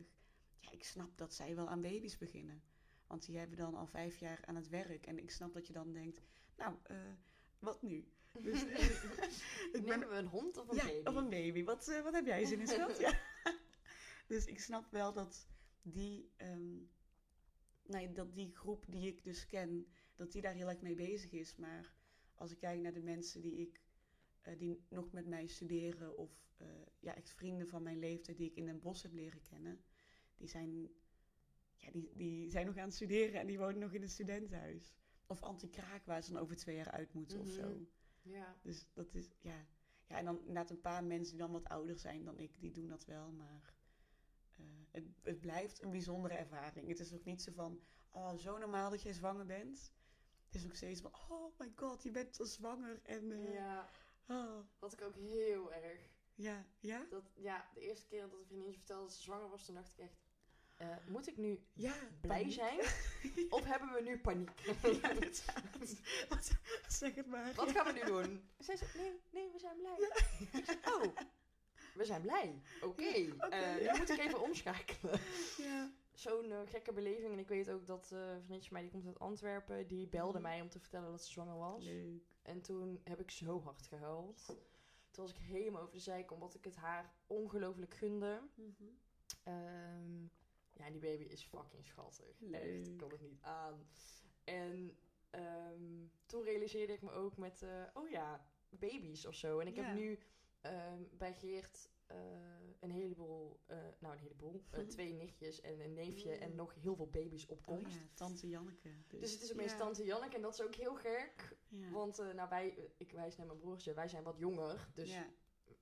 Ja, ik snap dat zij wel aan baby's beginnen. Want die hebben dan al vijf jaar aan het werk. En ik snap dat je dan denkt, nou, eh, wat nu? Dus, ik ben, Nemen we een hond of een ja, baby? of een baby. Wat, eh, wat heb jij zin in, schat? ja. Dus ik snap wel dat die, ehm, nee, dat die groep die ik dus ken, dat die daar heel erg mee bezig is. Maar als ik kijk naar de mensen die ik, die nog met mij studeren of eh, ja, echt vrienden van mijn leeftijd die ik in Den Bosch heb leren kennen, die zijn, ja, die, die zijn nog aan het studeren en die wonen nog in het studentenhuis. Of anti-kraak waar ze dan over twee jaar uit moeten of Mhm. zo. Ja. Dus dat is, ja. Ja, en dan inderdaad een paar mensen die dan wat ouder zijn dan ik, die doen dat wel. Maar eh, het, het blijft een bijzondere ervaring. Het is ook niet zo van, oh, zo normaal dat jij zwanger bent. Het is ook steeds van, oh my god, je bent al zwanger. En, eh, ja, oh, dat ik ook heel erg. ja, ja, Dat, ja, de eerste keer dat een vriendin vertelde dat ze zwanger was, toen dacht ik echt... eh, moet ik nu ja. blij paniek. zijn? Of hebben we nu paniek? ja. Wat, zeg het maar. Wat gaan we nu doen? Zij zei, nee, nee, we zijn blij. Ik zei, oh, we zijn blij. Oké, eh, nu moet ik even omschakelen. Ja. Zo'n eh, gekke beleving. En ik weet ook dat eh, een vriendje van mij, die komt uit Antwerpen, die belde Mhm. mij om te vertellen dat ze zwanger was. Leuk. En toen heb ik zo hard gehuild. Toen was ik helemaal over de zeik, omdat ik het haar ongelooflijk gunde. Mhm. Ehm, ja, die baby is fucking schattig. Echt, ik Leuk. kan het niet aan. En ehm, toen realiseerde ik me ook met, eh, oh ja, baby's of zo. En ik Ja. heb nu ehm, bij Geert eh, een heleboel, eh, nou een heleboel, eh, twee nichtjes en een neefje en Mm. nog heel veel baby's op Oh komst. ja, tante Janneke. Dus, Dus het is opeens ja. tante Janneke en dat is ook heel gek. Ja. Want nou, wij, ik wijs naar mijn broertje, wij zijn wat jonger. Dus.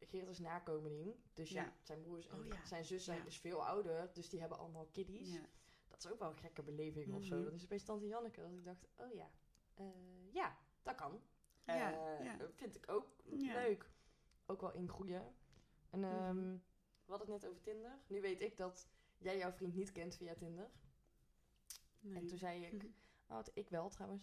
Geert is nakomeling. Dus ja, zijn broers en Oh zijn zus zijn dus veel ouder. Dus die hebben allemaal kiddies. Dat is ook wel een gekke beleving of zo. Mhm. Dat is opeens tante Janneke. Dat ik dacht, oh ja, ja, dat kan. Ja. Vind ik ook leuk. Ook wel ingroeien. En Mhm. ehm, we hadden het net over Tinder. Nu weet ik dat jij jouw vriend niet kent via Tinder. Nee. En toen zei ik, Mhm. oh, ik wel trouwens.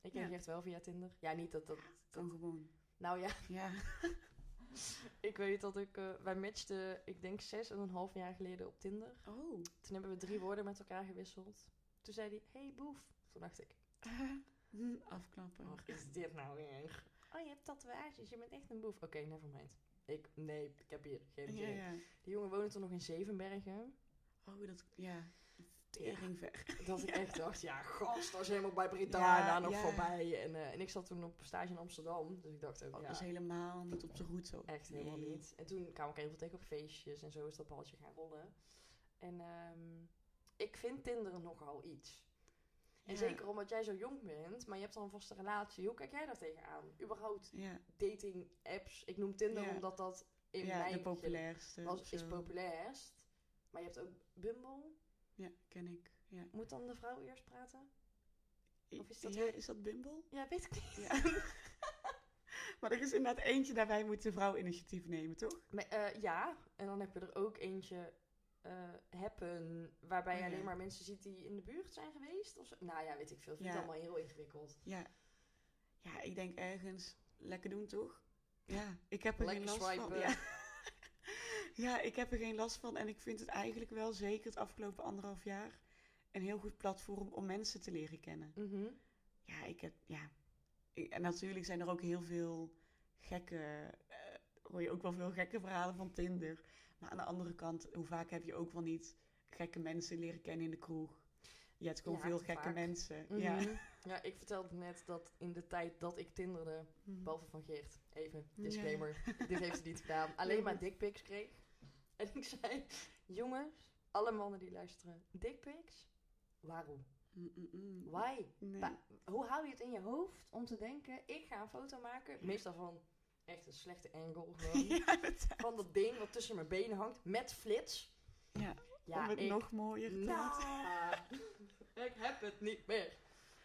Ik ken Ja. Geert wel via Tinder. Ja, niet dat dat... Kan gewoon. Nou ja, Ja. ik weet dat ik... eh, wij matchten, ik denk zes en een half jaar geleden op Tinder. Oh. Toen hebben we drie woorden met elkaar gewisseld. Toen zei hij, hey boef. Toen dacht ik, Afklappen. wat is dit nou weer? Oh, je hebt tatoeages, je bent echt een boef. Oké, nevermind. Ik, nee, ik heb hier geen ja, idee. ja. Die jongen woonde toen nog in Zevenbergen. Oh, dat... Ja. Tering ver. Dat ik echt dacht, ja, gast, dat is helemaal bij Ja, daar nog ja. voorbij. En, eh, en ik zat toen op stage in Amsterdam. Dus ik dacht ook, Oh, ja, Dat is helemaal niet op de route. zo. echt helemaal niet. En toen kwam ik heel veel tegen op feestjes en zo is dat balletje gaan rollen. En ehm, ik vind Tinder nogal iets. En Ja. zeker omdat jij zo jong bent, maar je hebt al een vaste relatie. Hoe kijk jij daar tegenaan? Überhaupt Ja, dating apps. Ik noem Tinder Ja. omdat dat in ja mijn de populairste. was, is populairst. Maar je hebt ook Bumble. Ja, ken ik. Ja. Moet dan de vrouw eerst praten? Of is dat weer- is dat Bumble? Ja, weet ik niet. Ja. maar er is inderdaad eentje, daarbij moet de vrouw initiatief nemen, toch? Maar, eh, ja, en dan heb je er ook eentje Happen, waarbij je Oh, alleen maar mensen ziet die in de buurt zijn geweest. Of zo. Nou ja, weet ik veel. Ik vind Ja. het allemaal heel ingewikkeld. Ja. Ja, ik denk ergens lekker doen, toch? Ja, ik heb er Lekker geen last van. Ja. ja, ik heb er geen last van. En ik vind het eigenlijk wel, zeker het afgelopen anderhalf jaar, een heel goed platform om mensen te leren kennen. Mhm. Ja, ik heb, ja. Ik- en natuurlijk zijn er ook heel veel gekke, eh, hoor je ook wel veel gekke verhalen van Tinder. Maar aan de andere kant, hoe vaak heb je ook wel niet gekke mensen leren kennen in de kroeg? Je hebt gewoon Ja, veel gekke vaak. mensen. Mhm. Ja. ja, ik vertelde net dat in de tijd dat ik tinderde, Mhm. behalve van Geert, even Ja. disclaimer, dit heeft ze niet gedaan, alleen maar dickpics kreeg. En ik zei, jongens, alle mannen die luisteren, dickpics? Waarom? Mm, mm, mm. Why? Nee. Hoe hou je het in je hoofd om te denken, ik ga een foto maken, meestal van echt een slechte angle ja, dat, Van dat ding wat tussen mijn benen hangt, met flits. ja, Ja, om het ik, nog mooier te laten. nou, ik heb het niet meer.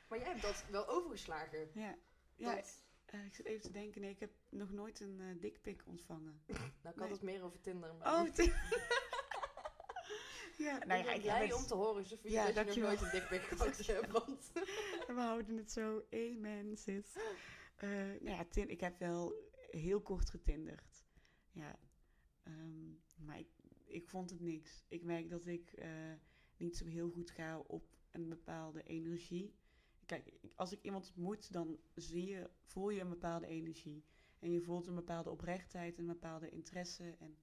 Maar jij hebt dat wel overgeslagen. Ja, ja Dat- Eh, ik zit even te denken, nee, ik heb nog nooit een eh dikpik ontvangen. Nou, ik had het meer over Tinder. Maar Oh, ti- ja, nou ik ja, ben ik blij het- om te horen, Sofie, Ja, dat je nog nooit een dikpik gehad hebt. Want... We houden het zo. Amen, sis. Nou ja, tin- ik heb wel heel kort getinderd. Ja. ehm, maar ik, ik vond het niks. Ik merk dat ik eh, niet zo heel goed ga op een bepaalde energie. Kijk, als ik iemand ontmoet, dan zie je, voel je een bepaalde energie. En je voelt een bepaalde oprechtheid, een bepaalde interesse. En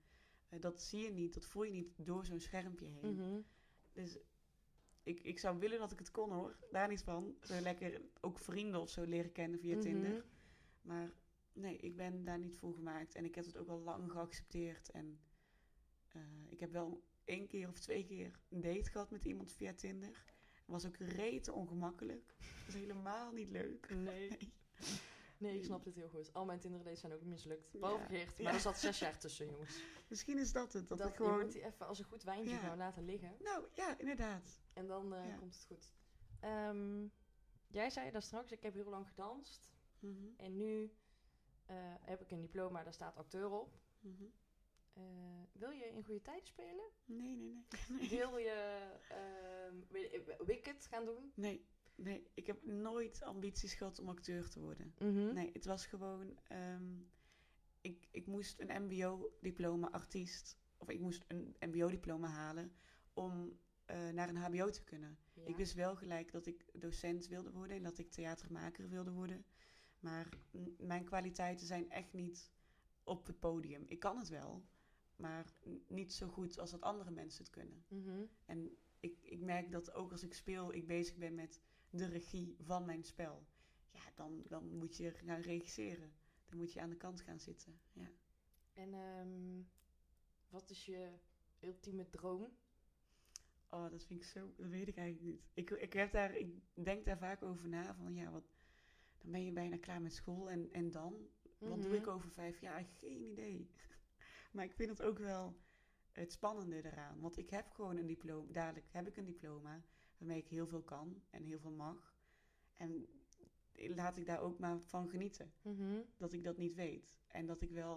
eh, dat zie je niet, dat voel je niet door zo'n schermpje heen. Mhm. Dus ik, ik zou willen dat ik het kon hoor. Daar niet van. Zo lekker ook vrienden of zo leren kennen via Mhm. Tinder. Maar nee, ik ben daar niet voor gemaakt. En ik heb het ook al lang geaccepteerd. En eh, ik heb wel één keer of twee keer een date gehad met iemand via Tinder. was ook rete ongemakkelijk. Dat was helemaal niet leuk. Nee. Nee. Nee, ik snap dit heel goed. Al mijn Tinder dates zijn ook mislukt. Behalve Ja. Geert, maar Ja. er zat zes jaar tussen, jongens. Misschien is dat het. Dat, Dat, ik gewoon... Je moet die even als een goed wijntje Ja. gewoon laten liggen. Nou ja, inderdaad. En dan eh, komt het goed. Ehm, jij zei daar straks, ik heb heel lang gedanst. Mhm, En nu heb ik een diploma, daar staat acteur op. mhm. Eh, wil je in goede tijden spelen? Nee, nee, nee. nee. Wil je ik, Wicked gaan doen? Nee, nee, ik heb nooit ambities gehad om acteur te worden. Mhm. Nee, het was gewoon. ehm, ik, ik moest een MBO-diploma artiest. Of ik moest een MBO-diploma halen om eh, naar een HBO te kunnen. Ja. Ik wist wel gelijk dat ik docent wilde worden en dat ik theatermaker wilde worden. Maar mijn kwaliteiten zijn echt niet op het podium. Ik kan het wel, maar niet zo goed als dat andere mensen het kunnen. Mhm. En ik, ik merk dat ook als ik speel, ik bezig ben met de regie van mijn spel. Ja, dan, dan moet je gaan regisseren. Dan moet je aan de kant gaan zitten. Ja. En ehm, wat is je ultieme droom? Oh, dat vind ik zo, dat weet ik eigenlijk niet. Ik, ik, heb daar, ik denk daar vaak over na van ja, wat, dan ben je bijna klaar met school en, en dan? Wat doe Mhm. ik over vijf jaar? Geen idee. maar ik vind het ook wel het spannende eraan. Want ik heb gewoon een diploma, dadelijk heb ik een diploma waarmee ik heel veel kan en heel veel mag. En laat ik daar ook maar van genieten. Mhm. Dat ik dat niet weet. En dat ik wel,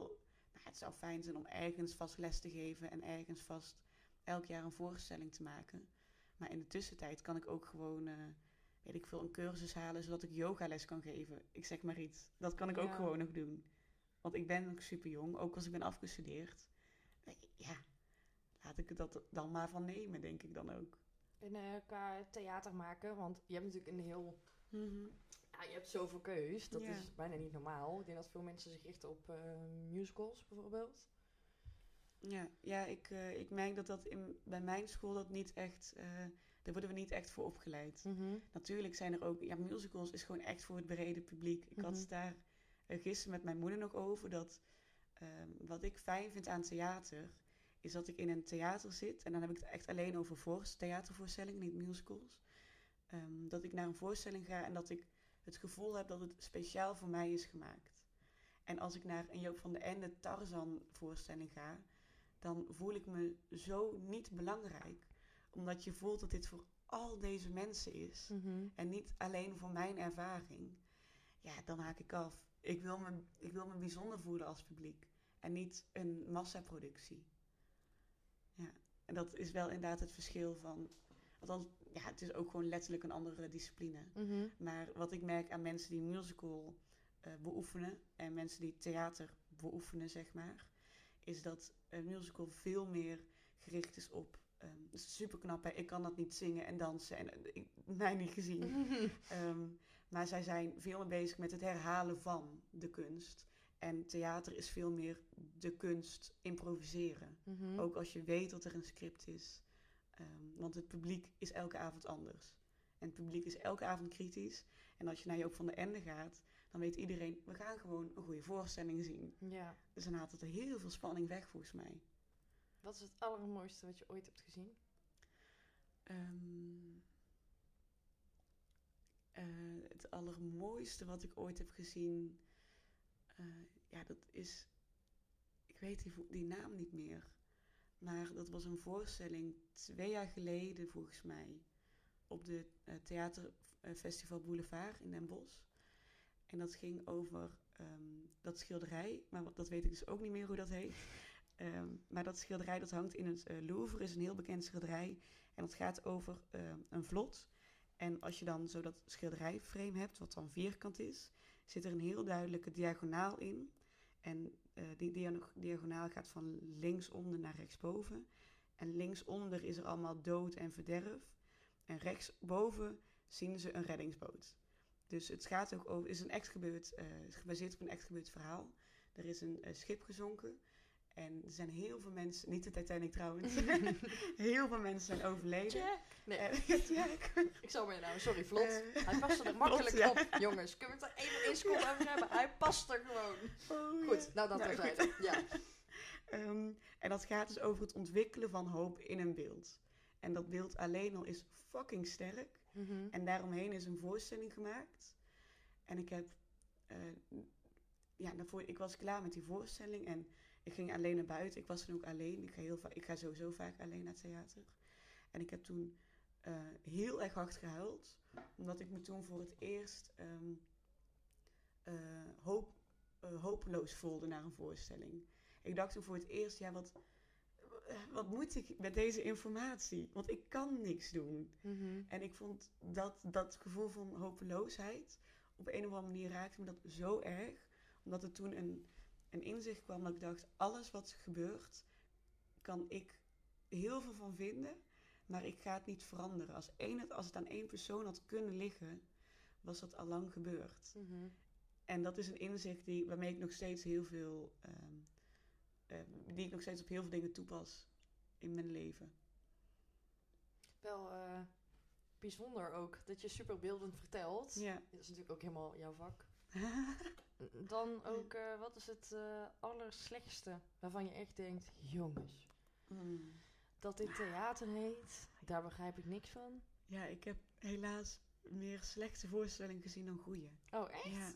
nou, het zou fijn zijn om ergens vast les te geven en ergens vast elk jaar een voorstelling te maken. Maar in de tussentijd kan ik ook gewoon, eh, weet ik veel, een cursus halen zodat ik yogales kan geven. Ik zeg maar iets. Dat kan ik ook gewoon nog doen. Want ik ben nog super jong, ook als ik ben afgestudeerd. Ja, laat ik het dat dan maar van nemen, denk ik dan ook. En eh, qua theater maken, want je hebt natuurlijk een heel... Mhm. Ja, je hebt zoveel keus. Dat Ja. is bijna niet normaal. Ik denk dat veel mensen zich richten op eh, musicals, bijvoorbeeld. Ja, ja ik, eh, ik merk dat dat in, bij mijn school dat niet echt, daar worden we niet echt voor opgeleid. Mhm. Natuurlijk zijn er ook, ja, musicals is gewoon echt voor het brede publiek. Ik had Mhm. het daar eh, gisteren met mijn moeder nog over dat ehm, wat ik fijn vind aan theater, is dat ik in een theater zit en dan heb ik het echt alleen over voor, theatervoorstellingen, niet musicals. Ehm, dat ik naar een voorstelling ga en dat ik het gevoel heb dat het speciaal voor mij is gemaakt. En als ik naar een Joop van de Ende Tarzan voorstelling ga, dan voel ik me zo niet belangrijk. Omdat je voelt dat dit voor al deze mensen is. Mhm. En niet alleen voor mijn ervaring. Ja, dan haak ik af. Ik wil me, ik wil me bijzonder voelen als publiek. En niet een massaproductie. Ja, en dat is wel inderdaad het verschil van... Althans, ja, het is ook gewoon letterlijk een andere discipline. Mhm. Maar wat ik merk aan mensen die musical eh, beoefenen... en mensen die theater beoefenen, zeg maar... is dat een musical veel meer gericht is op... ehm super knap, hè? Ik kan dat niet zingen en dansen. En, eh, ik, mij niet gezien. Ehm, maar zij zijn veel meer bezig met het herhalen van de kunst. En theater is veel meer de kunst improviseren. Mhm. Ook als je weet dat er een script is. Ehm, want het publiek is elke avond anders. En het publiek is elke avond kritisch. En als je naar Joop van de Ende gaat, dan weet iedereen, we gaan gewoon een goede voorstelling zien. Ja. Dus dan haalt het er heel veel spanning weg volgens mij. Wat is het allermooiste wat je ooit hebt gezien? Ehm, eh, het allermooiste wat ik ooit heb gezien, eh, ja, dat is, ik weet die, naam niet meer, maar dat was een voorstelling twee jaar geleden volgens mij op de eh, Theaterfestival Boulevard in Den Bosch. En dat ging over ehm, dat schilderij, maar dat weet ik dus ook niet meer hoe dat heet. Ehm, maar dat schilderij dat hangt in het eh, Louvre, is een heel bekend schilderij. En dat gaat over ehm, een vlot. En als je dan zo dat schilderijframe hebt, wat dan vierkant is, zit er een heel duidelijke diagonaal in. En eh, die dia- diagonaal gaat van linksonder naar rechtsboven. En linksonder is er allemaal dood en verderf. En rechtsboven zien ze een reddingsboot. Dus het gaat ook over, is een echt gebeurd, eh, gebaseerd op een echt gebeurd verhaal. Er is een schip gezonken. En er zijn heel veel mensen, niet de Titanic trouwens, heel veel mensen zijn overleden. Jack. Nee, Jack. ik zal maar nou, sorry, vlot. Eh, Hij past er makkelijk op. Jongens, kunnen we het er even één seconde over hebben? Hij past er gewoon. oh, Goed, nou dat Nou, terzijde. Ja. Ehm, en dat gaat dus over het ontwikkelen van hoop in een beeld. En dat beeld alleen al is fucking sterk. Mhm. En daaromheen is een voorstelling gemaakt. En ik heb, eh, ja, daarvoor, ik was klaar met die voorstelling en ik ging alleen naar buiten. Ik was dan ook alleen. Ik ga, heel ik ga sowieso vaak alleen naar het theater. En ik heb toen eh, heel erg hard gehuild, omdat ik me toen voor het eerst eh, hoop, eh, hopeloos voelde naar een voorstelling. Ik dacht toen voor het eerst, ja, wat, wat moet ik met deze informatie? Want ik kan niks doen. Mhm. En ik vond dat, dat gevoel van hopeloosheid, op een of andere manier raakte me dat zo erg. Omdat er toen een, een inzicht kwam dat ik dacht, alles wat gebeurt, kan ik heel veel van vinden. Maar ik ga het niet veranderen. Als, één, als het aan één persoon had kunnen liggen, was dat al lang gebeurd. Mhm. En dat is een inzicht die, waarmee ik nog steeds heel veel, ehm, ehm, die ik nog steeds op heel veel dingen toepas in mijn leven. Wel eh, bijzonder ook dat je super beeldend vertelt. Ja. Dat is natuurlijk ook helemaal jouw vak. Dan ook, eh, wat is het eh allerslechtste waarvan je echt denkt, jongens, Mm. dat dit theater heet, daar begrijp ik niks van. Ja, ik heb helaas meer slechte voorstellingen gezien dan goede. Oh, echt? Ja.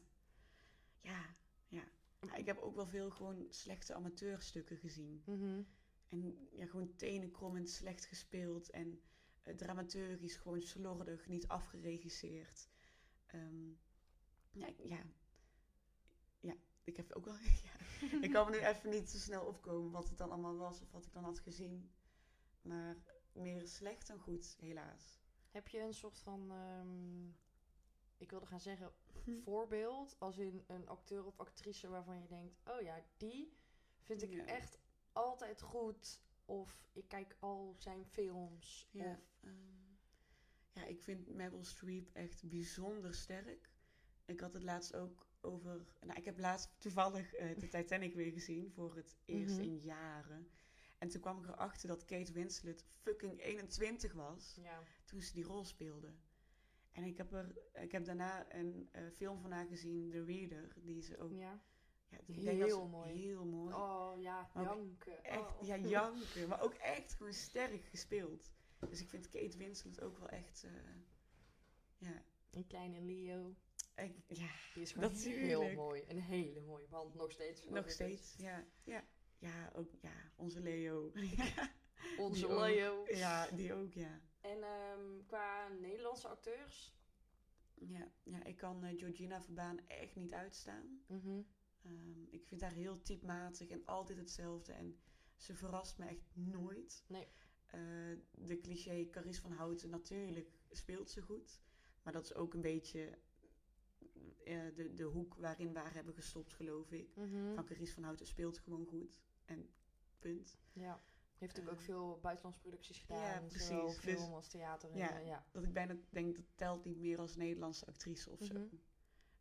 Ja, ja. Ja, Ik heb ook wel veel gewoon slechte amateurstukken gezien. Mhm. En ja, gewoon tenenkrommend slecht gespeeld. En eh, dramaturgisch gewoon slordig, niet afgeregisseerd. Ehm, ja, ik- ja. Ja, ik heb ook wel... ja. Ik kan me nu even niet zo snel opkomen wat het dan allemaal was of wat ik dan had gezien. Maar meer slecht dan goed, helaas. Heb je een soort van, ehm, ik wilde gaan zeggen, voorbeeld, als in een acteur of actrice waarvan je denkt, oh ja, die vind ik Ja. echt altijd goed. Of ik kijk al zijn films. Ja, Of, ehm, ja, ik vind Meryl Streep echt bijzonder sterk. Ik had het laatst ook over... Nou, ik heb laatst toevallig eh, de Titanic weer gezien voor het eerst Mhm. in jaren. En toen kwam ik erachter dat Kate Winslet fucking 21 was ja. toen ze die rol speelde. En ik heb, er, ik heb daarna een eh, film van haar gezien, The Reader, die ze ook... ja. Ja, Heel mooi. Heel mooi. Oh ja, Maar janken. Echt, oh. ja, janken. Maar ook echt gewoon sterk gespeeld. Dus ik vind Kate Winslet ook wel echt... eh, ja, Een kleine Leo. Ja, Die is gewoon heel mooi. Een hele mooie band, nog steeds. nog steeds. Ja, ja. Ja, ook, ja, onze Leo. ja, Onze Die ook. Leo. ja, die ook, ja. En ehm, qua Nederlandse acteurs? Ja, ja ik kan eh, Georgina Verbaan echt niet uitstaan. Mhm. Ehm, ik vind haar heel typematig en altijd hetzelfde. En ze verrast me echt nooit. Nee. Eh, de cliché Caries van Houten, natuurlijk speelt ze goed. Maar dat is ook een beetje de, de hoek waarin we haar hebben gestopt, geloof ik. Mhm. Van Caries van Houten speelt gewoon goed. En punt. Ja. Heeft natuurlijk ook Eh, veel buitenlandse producties gedaan. ja, Zowel precies. film Dus- als theater. En, ja. eh, ja. Dat ik bijna denk dat telt niet meer als Nederlandse actrice of zo. Mhm.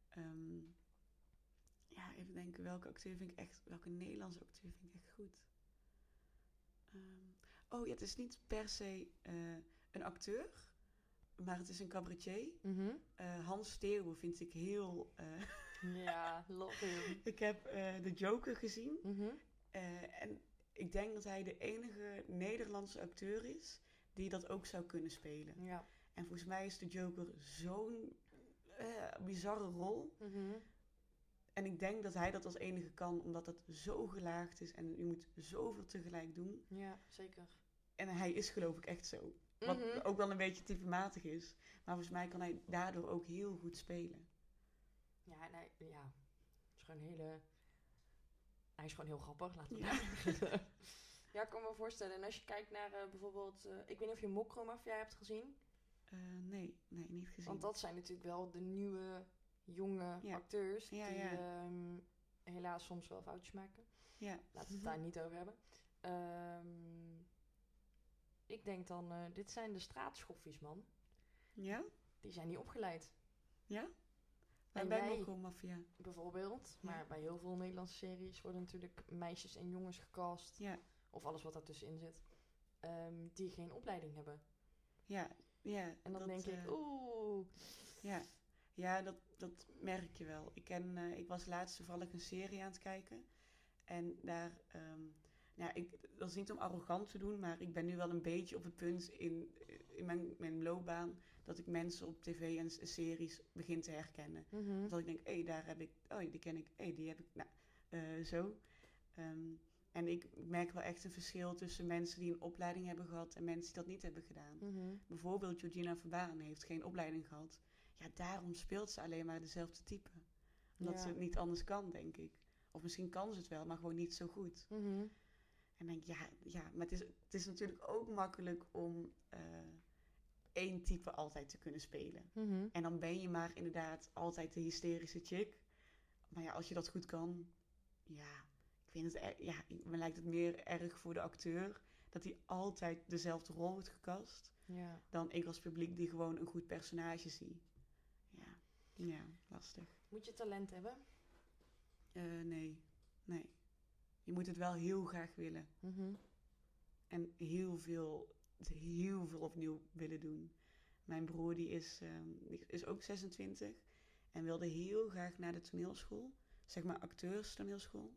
Ehm, ja, even denken, welke acteur vind ik echt, welke Nederlandse acteur vind ik echt goed? Ehm, oh ja, het is niet per se eh, een acteur, maar het is een cabaretier. Mhm. Eh, Hans Steeuwen vind ik heel... eh, Ja, love him. ik heb eh de Joker gezien Mhm. en ik denk dat hij de enige Nederlandse acteur is die dat ook zou kunnen spelen. Ja. En volgens mij is de Joker zo'n bizarre rol. Mhm. En ik denk dat hij dat als enige kan, omdat het zo gelaagd is en je moet zoveel tegelijk doen. Ja, zeker. En hij is geloof ik echt zo. Wat Mhm. ook wel een beetje typematig is. Maar volgens mij kan hij daardoor ook heel goed spelen. Ja, nee, ja. Het is gewoon een hele... Hij is gewoon heel grappig, laten we Ja. ja. ja, ik kan me voorstellen. En als je kijkt naar eh, bijvoorbeeld... eh, ik weet niet of je Mokromafia hebt gezien. Eh, nee, nee, niet gezien. Want dat zijn natuurlijk wel de nieuwe, jonge Ja. acteurs. Ja, die ja. ehm, helaas soms wel foutjes maken. ja. Laten we het daar niet over hebben. Ehm, ik denk dan, eh, dit zijn de straatschoffies, man. Ja? Die zijn niet opgeleid, Ja? Bij En bij Mokko Mafia. bijvoorbeeld. Ja. Maar bij heel veel Nederlandse series worden natuurlijk meisjes en jongens gecast. Ja, Of alles wat daartussenin zit. ehm, die geen opleiding hebben. ja, ja. En dan dat, denk ik, eh, oeh. Ja, ja dat, dat merk je wel. Ik, ken, eh, ik was laatst toevallig een serie aan het kijken. En daar, ehm, nou, ik, dat is niet om arrogant te doen, maar ik ben nu wel een beetje op het punt in, in mijn, mijn loopbaan dat ik mensen op tv en series begin te herkennen. Mhm. Dat ik denk, hé, daar heb ik, oh, die ken ik, hé, die heb ik, nou, eh, zo. Ehm, en ik merk wel echt een verschil tussen mensen die een opleiding hebben gehad en mensen die dat niet hebben gedaan Mhm. bijvoorbeeld Georgina Verbaan heeft geen opleiding gehad. Ja, daarom speelt ze alleen maar dezelfde type. Omdat Ja. ze het niet anders kan, denk ik. Of misschien kan ze het wel, maar gewoon niet zo goed. Mhm. En denk ik, ja, ja maar het is, het is natuurlijk ook makkelijk om eh, één type altijd te kunnen spelen. Mhm. En dan ben je maar inderdaad altijd de hysterische chick. Maar ja, als je dat goed kan, ja, ik vind het, ja, me lijkt het meer erg voor de acteur dat hij altijd dezelfde rol wordt gekast Ja. dan ik als publiek die gewoon een goed personage zie. Ja, ja lastig. Moet je talent hebben? Eh, nee, nee. Je moet het wel heel graag willen. Mhm. En heel veel, heel veel opnieuw willen doen. Mijn broer die is, ehm, die is ook 26 en wilde heel graag naar de toneelschool. Zeg maar acteurstoneelschool.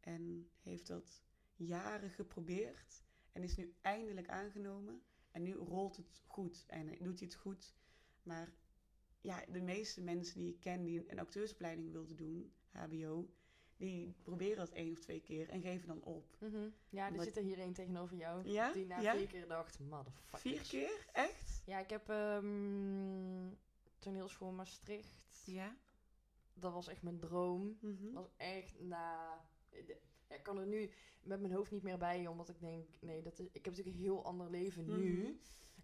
En heeft dat jaren geprobeerd. En is nu eindelijk aangenomen. En nu rolt het goed. En doet hij het goed. Maar ja, de meeste mensen die ik ken die een acteursopleiding wilden doen, HBO, die proberen dat één of twee keer en geven dan op. Mhm. Ja, er zit er hier één tegenover jou. Ja? Die na Ja? vier keer dacht, motherfuckers. Vier keer? Echt? Ja, ik heb ehm toneelschool Maastricht. Ja. Dat was echt mijn droom. Mhm. Dat was echt, na. ja, ik kan er nu met mijn hoofd niet meer bij, omdat ik denk, nee, dat is, ik heb natuurlijk een heel ander leven nu. Mhm.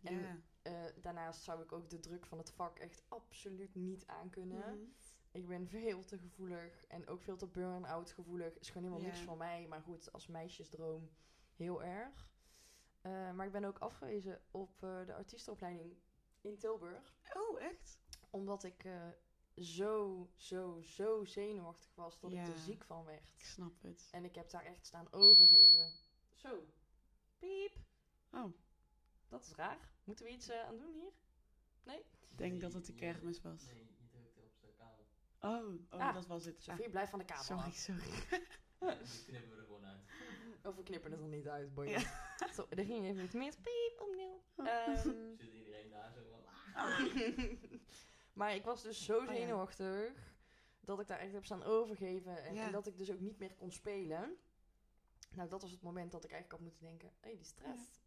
En ja. eh, daarnaast zou ik ook de druk van het vak echt absoluut niet aankunnen. Ik ben veel te gevoelig en ook veel te burn-out gevoelig. Is gewoon helemaal niks voor mij. Maar goed, als meisjesdroom heel erg. Eh, maar ik ben ook afgewezen op eh, de artiestenopleiding in Tilburg. Oh, echt? Omdat ik eh, zo, zo, zo zenuwachtig was dat ik er ziek van werd. Ik snap het. En ik heb daar echt staan overgeven. Zo. Piep. Oh, Dat is raar. Moeten we iets aan doen hier? ik denk dat het de kermis was. Nee, je drukte op zijn kabel. Oh, oh Ah, dat was het. Sofie, blijf van de Ah, kabel sorry, af. sorry. Die knippen we er gewoon uit. Of we knippen het er niet uit, boy. Ja. Zo, er ging even iets mis. Piep, opnieuw. Ehm, Zit iedereen daar zo van... ah. maar ik was dus zo ja. zenuwachtig dat ik daar echt heb staan overgeven. En, Ja. en dat ik dus ook niet meer kon spelen. Nou, dat was het moment dat ik eigenlijk had moeten denken... Hé, hey, die stress.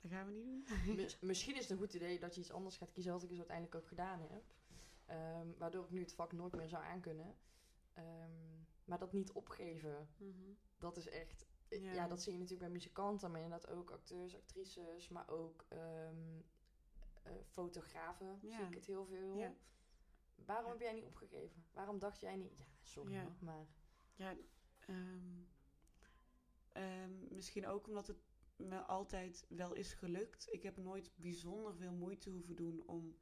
Dat gaan we niet doen. Mis- misschien is het een goed idee dat je iets anders gaat kiezen... wat ik dus uiteindelijk ook gedaan heb. Ehm, waardoor ik nu het vak nooit meer zou aankunnen. Ehm, maar dat niet opgeven, Mhm. dat is echt... Ja. Ja. dat zie je natuurlijk bij muzikanten, maar inderdaad ook acteurs, actrices, maar ook ehm, eh, fotografen Ja. zie ik het heel veel. Ja. Waarom heb jij niet opgegeven? Waarom dacht jij niet... Ja, sorry maar... Ja, misschien ook omdat het me altijd wel is gelukt. Ik heb nooit bijzonder veel moeite hoeven doen om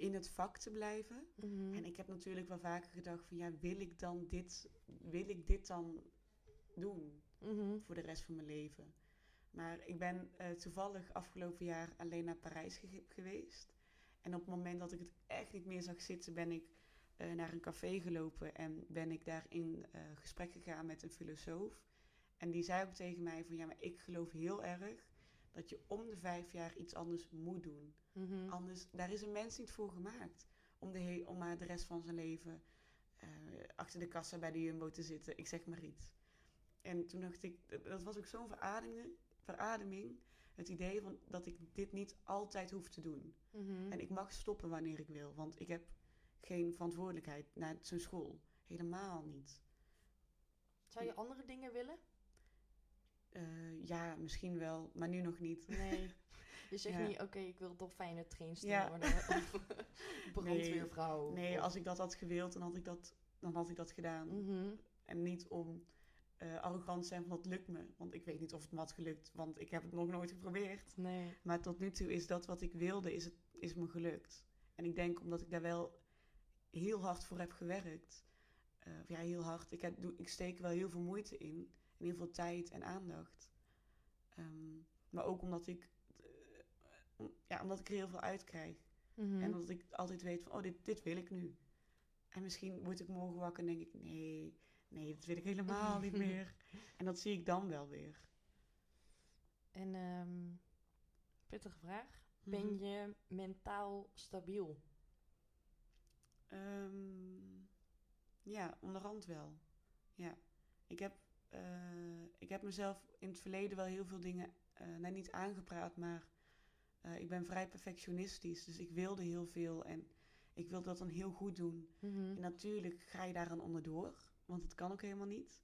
in het vak te blijven. Mhm. En ik heb natuurlijk wel vaker gedacht van ja, wil ik dan dit, wil ik dit dan doen Mhm. voor de rest van mijn leven? Maar ik ben eh, toevallig afgelopen jaar alleen naar Parijs ge- geweest. En op het moment dat ik het echt niet meer zag zitten, ben ik eh, naar een café gelopen en ben ik daar in eh, gesprek gegaan met een filosoof. En die zei ook tegen mij van ja, maar ik geloof heel erg dat je om de vijf jaar iets anders moet doen. Mhm. Anders, daar is een mens niet voor gemaakt. Om, de om maar de rest van zijn leven eh, achter de kassa bij de Jumbo te zitten. Ik zeg maar iets. En toen dacht ik, dat- dat was ook zo'n verademing, verademing. Het idee van dat ik dit niet altijd hoef te doen. Mhm. En ik mag stoppen wanneer ik wil. Want ik heb geen verantwoordelijkheid naar zijn school. Helemaal niet. Zou je andere dingen willen? Eh, ja, misschien wel, maar nu nog niet. Nee. Je zegt Ja. niet, oké, ik wil dolfijnen trainster Ja. worden. Of brandweervrouw. Nee, of- als ik dat had gewild, dan had ik dat, dan had ik dat gedaan. Mhm. En niet om eh, arrogant te zijn van dat lukt me. Want ik weet niet of het me had gelukt, want ik heb het nog nooit geprobeerd. Nee. Maar tot nu toe is dat wat ik wilde, is, het, is me gelukt. En ik denk omdat ik daar wel heel hard voor heb gewerkt. eh, ja, heel hard. Ik, heb, ik steek wel heel veel moeite in. En heel veel tijd en aandacht. Ehm, maar ook omdat ik, eh, ja, omdat ik er heel veel uit krijg. Mhm. En omdat ik altijd weet van, oh, dit, dit wil ik nu. En misschien word ik morgen wakker en denk ik, nee, nee, dat wil ik helemaal niet meer. En dat zie ik dan wel weer. En ehm pittige vraag. Ben Mhm. je mentaal stabiel? Ehm, ja, onderhand wel. Ja. Ik heb, eh, ik heb mezelf in het verleden wel heel veel dingen, eh nou niet aangepraat, maar eh, ik ben vrij perfectionistisch. Dus ik wilde heel veel en ik wilde dat dan heel goed doen. Mhm. En natuurlijk ga je daaraan onderdoor, want het kan ook helemaal niet.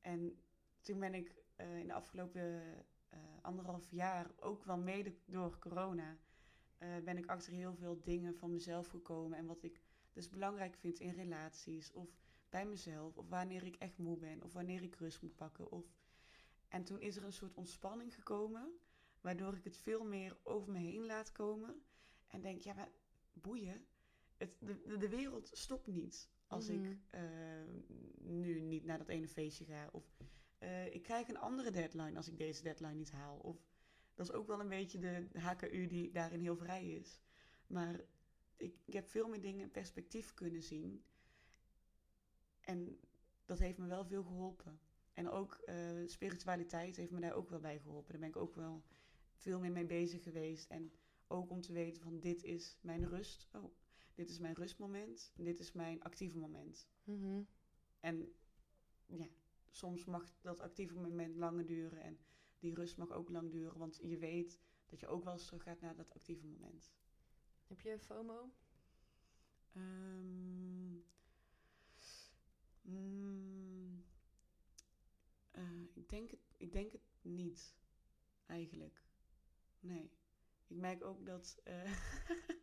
En toen ben ik in de afgelopen anderhalf jaar, ook wel mede door corona, ben ik achter heel veel dingen van mezelf gekomen. En wat ik dus belangrijk vind in relaties of bij mezelf, of wanneer ik echt moe ben, of wanneer ik rust moet pakken. Of... En toen is er een soort ontspanning gekomen, waardoor ik het veel meer over me heen laat komen. En denk, ja, maar boeien. Het, de, de, de wereld stopt niet als Mhm. ik eh, nu niet naar dat ene feestje ga. Of eh, ik krijg een andere deadline als ik deze deadline niet haal. Of dat is ook wel een beetje de HKU die daarin heel vrij is. Maar ik, ik heb veel meer dingen in perspectief kunnen zien. En dat heeft me wel veel geholpen. En ook eh, spiritualiteit heeft me daar ook wel bij geholpen. Daar ben ik ook wel veel meer mee bezig geweest. En ook om te weten van dit is mijn rust. Oh, dit is mijn rustmoment. En dit is mijn actieve moment. Mhm. En ja, soms mag dat actieve moment langer duren. En die rust mag ook lang duren. Want je weet dat je ook wel eens terug gaat naar dat actieve moment. Heb je FOMO? Ehm, mm, eh, ik, denk het, ik denk het niet, eigenlijk. Nee. Ik merk ook dat eh,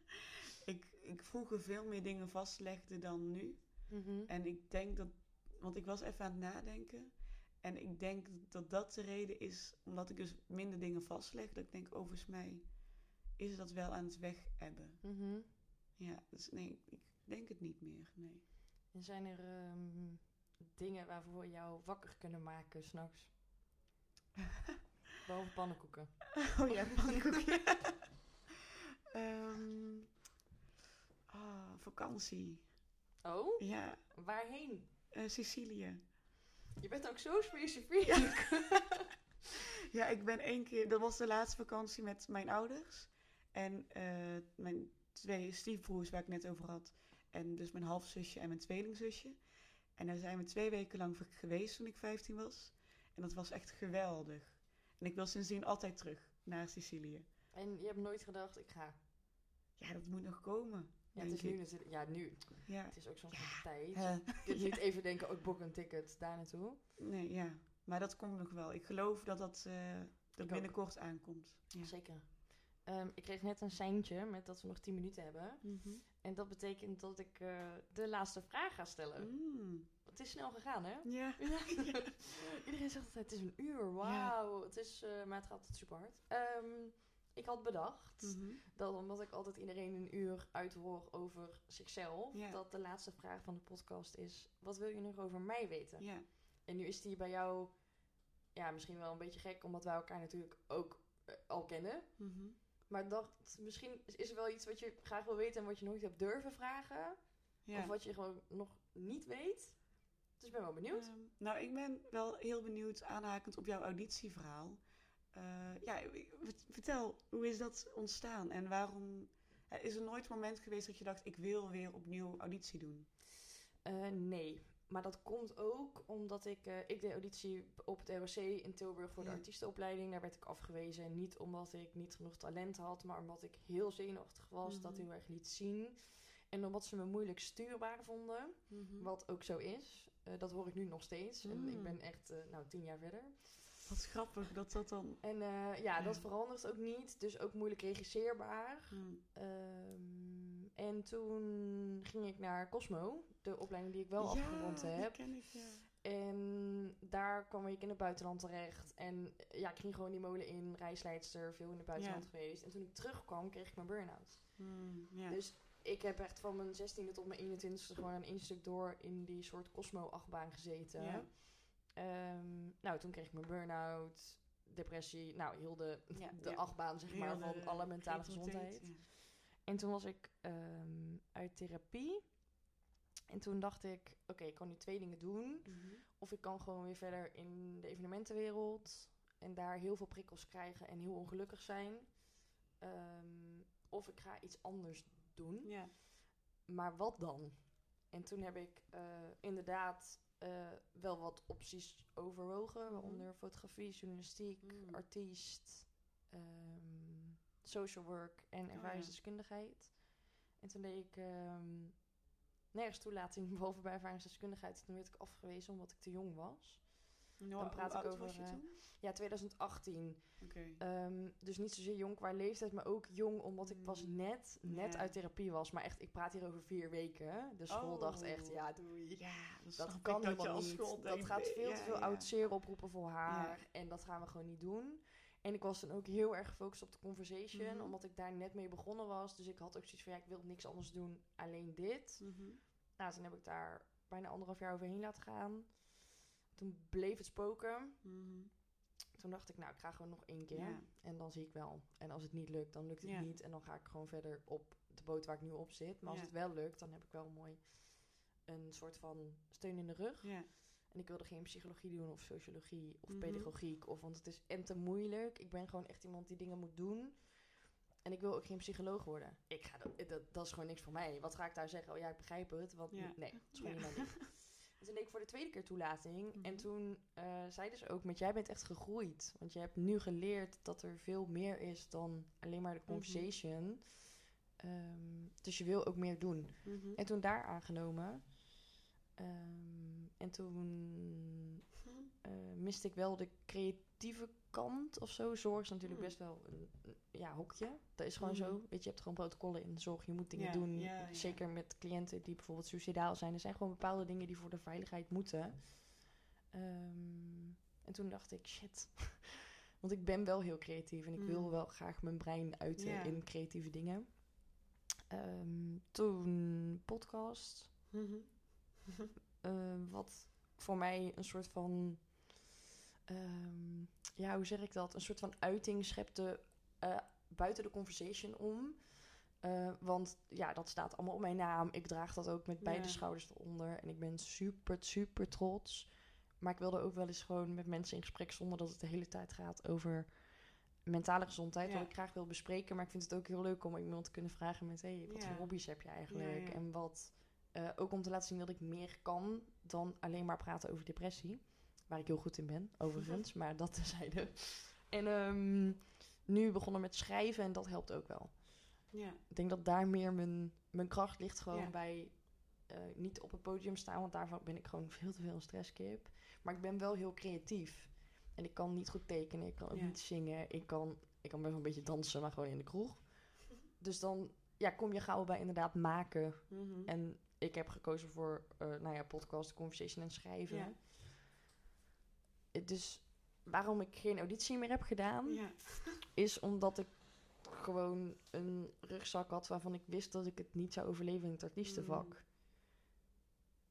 ik, ik vroeger veel meer dingen vastlegde dan nu. Mhm. En ik denk dat, want ik was even aan het nadenken. En ik denk dat dat de reden is, omdat ik dus minder dingen vastleg. Dat ik denk, oh, volgens mij is dat wel aan het weg hebben. Mhm. Ja, dus nee, ik denk het niet meer. Nee. En zijn er ehm, dingen waarvoor we jou wakker kunnen maken s'nachts? Behalve pannenkoeken. Oh ja, pannenkoekje. Ehm, ah, vakantie. Oh? Ja, Waarheen? eh, Sicilië. Je bent ook zo specifiek. Ja, ik ben één keer... Dat was de laatste vakantie met mijn ouders. En eh, mijn twee stiefbroers waar ik net over had. En dus mijn halfzusje en mijn tweelingzusje. En daar zijn we twee weken lang geweest toen ik 15 was. En dat was echt geweldig. En ik wil sindsdien altijd terug naar Sicilië. En je hebt nooit gedacht, ik ga. Ja, dat moet nog komen. Ja, het denk is nu natuurlijk. Ja, nu. Ja. Het is ook Ja, nog tijd. Je kunt niet even denken, oh, ik boek een ticket daar naartoe. Nee, ja. Maar dat komt nog wel. Ik geloof dat dat, eh, dat ook. binnenkort aankomt. Ja. Zeker. Ehm, ik kreeg net een seintje met dat we nog 10 minuten hebben. Mhm. En dat betekent dat ik eh, de laatste vraag ga stellen. Mm. Het is snel gegaan, hè? Ja. Ja. Iedereen zegt altijd, het is een uur, wauw. Het is, eh, maar het gaat altijd super hard. Ehm, ik had bedacht Mhm. dat omdat ik altijd iedereen een uur uithoor over zichzelf, dat de laatste vraag van de podcast is, wat wil je nog over mij weten? En nu is die bij jou, ja, misschien wel een beetje gek, omdat wij elkaar natuurlijk ook eh, al kennen. Mhm. Maar dacht, misschien is er wel iets wat je graag wil weten en wat je nooit hebt durven vragen. Ja. Of wat je gewoon nog niet weet. Dus ik ben wel benieuwd. Ehm, nou, ik ben wel heel benieuwd, aanhakend op jouw auditieverhaal. Eh, ja, vertel, hoe is dat ontstaan? En waarom eh, is er nooit een moment geweest dat je dacht, ik wil weer opnieuw auditie doen? Eh, nee, maar dat komt ook omdat ik... eh, ik deed auditie op het ROC in Tilburg voor de Ja. artiestenopleiding. Daar werd ik afgewezen. Niet omdat ik niet genoeg talent had, maar omdat ik heel zenuwachtig was. Mhm. Dat heel erg liet zien. En omdat ze me moeilijk stuurbaar vonden, Mhm. wat ook zo is, eh, dat hoor ik nu nog steeds. En ik Mm. ben echt, eh, nou, tien jaar verder. Wat grappig dat dat dan... En eh, ja, dat Ja. verandert ook niet. Dus ook moeilijk regisseerbaar. Hm. En toen ging ik naar Cosmo, de opleiding die ik wel ja, afgerond die heb. ken ik, ja. En daar kwam ik in het buitenland terecht. En ja, ik ging gewoon die molen in, reisleidster, veel in het buitenland Ja. geweest. En toen ik terugkwam, kreeg ik mijn burn-out. Hm, ja. Dus ik heb echt van mijn 16e tot mijn 21e gewoon een één stuk door in die soort Cosmo-achtbaan gezeten. Ja. Ehm, nou, toen kreeg ik mijn burn-out, depressie, nou, heel de, de achtbaan, zeg maar, van alle mentale gezondheid. En toen was ik ehm, uit therapie. En toen dacht ik, oké, ik kan nu twee dingen doen. Mhm. Of ik kan gewoon weer verder in de evenementenwereld. En daar heel veel prikkels krijgen en heel ongelukkig zijn. Ehm, of ik ga iets anders doen. Maar wat dan? En toen heb ik eh, inderdaad eh, wel wat opties overwogen. Mhm. Waaronder fotografie, journalistiek, Mm. artiest, ehm, social work en ja. ervaringsdeskundigheid. En toen deed ik ehm, nergens toelating, behalve bij ervaringsdeskundigheid. Toen werd ik afgewezen omdat ik te jong was. Nou, praat ik over, toen? Ja, 2018. Oké. Ehm, dus niet zozeer jong qua leeftijd, maar ook jong omdat ik pas Mm. net, net Ja. uit therapie was. Maar echt, ik praat hier over vier weken. De school dacht echt, Oh. ja, doei. Ja, dat, kan helemaal niet. Dat gaat veel ja, te veel ja. oud zeer oproepen voor haar. En dat gaan we gewoon niet doen. En ik was dan ook heel erg gefocust op de conversation, Mhm. omdat ik daar net mee begonnen was. Dus ik had ook zoiets van, ja, ik wil niks anders doen, alleen dit. Mhm. Nou, toen heb ik daar bijna anderhalf jaar overheen laten gaan. Toen bleef het spoken. Mhm. Toen dacht ik, nou, ik ga gewoon nog één keer. Ja. En dan zie ik wel. En als het niet lukt, dan lukt het Ja. niet. En dan ga ik gewoon verder op de boot waar ik nu op zit. Maar als Ja. het wel lukt, dan heb ik wel mooi een soort van steun in de rug. Ja. En ik wilde geen psychologie doen of sociologie of Mhm. pedagogiek. Of, want het is en te moeilijk. Ik ben gewoon echt iemand die dingen moet doen. En ik wil ook geen psycholoog worden. Ik ga dat, dat, dat is gewoon niks voor mij. Wat ga ik daar zeggen? Oh ja, ik begrijp het. Want Ja. nee, het is gewoon Ja. niet mijn ding. En toen deed ik voor de tweede keer toelating. En Mhm. toen eh zeiden ze ook, met jij bent echt gegroeid. Want je hebt nu geleerd dat er veel meer is dan alleen maar de Mhm. conversation. Ehm, dus je wil ook meer doen. En toen daar aangenomen. Ehm, en toen eh, miste ik wel de creatieve kant of zo. Zorg is natuurlijk Hmm. best wel een, ja, hokje. Dat is gewoon Mhm. zo. Weet je, je hebt gewoon protocollen in de zorg. Je moet dingen doen. Zeker met cliënten die bijvoorbeeld suicidaal zijn. Er zijn gewoon bepaalde dingen die voor de veiligheid moeten. Ehm, en toen dacht ik, shit. Want ik ben wel heel creatief en ik wil wel graag mijn brein uiten in creatieve dingen. Ehm, toen podcast. Mhm. Eh, wat voor mij een soort van. ehm, ja, hoe zeg ik dat? Een soort van uiting schepte eh, buiten de conversation om. Eh, want ja, dat staat allemaal op mijn naam. Ik draag dat ook met beide Ja. schouders eronder. En ik ben super, super trots. Maar ik wilde ook wel eens gewoon met mensen in gesprek zonder dat het de hele tijd gaat over mentale gezondheid. Ja. Wat ik graag wil bespreken. Maar ik vind het ook heel leuk om iemand te kunnen vragen met... Hé, wat Ja. voor hobby's heb je eigenlijk? En wat... eh, ook om te laten zien dat ik meer kan dan alleen maar praten over depressie. Waar ik heel goed in ben, overigens. maar dat terzijde. En ehm, nu begonnen met schrijven en dat helpt ook wel. Ja. Ik denk dat daar meer mijn, mijn kracht ligt gewoon Ja. bij eh, niet op het podium staan, want daarvan ben ik gewoon veel te veel een stresskip. Maar ik ben wel heel creatief. En ik kan niet goed tekenen, ik kan ook Ja. niet zingen, ik kan, ik kan best wel een beetje dansen, maar gewoon in de kroeg. Dus dan ja, kom je gauw bij inderdaad maken. Mhm. En ik heb gekozen voor, eh, nou ja, podcast, conversation en schrijven. Ja. Dus waarom ik geen auditie meer heb gedaan, Ja. is omdat ik gewoon een rugzak had waarvan ik wist dat ik het niet zou overleven in het artiestenvak.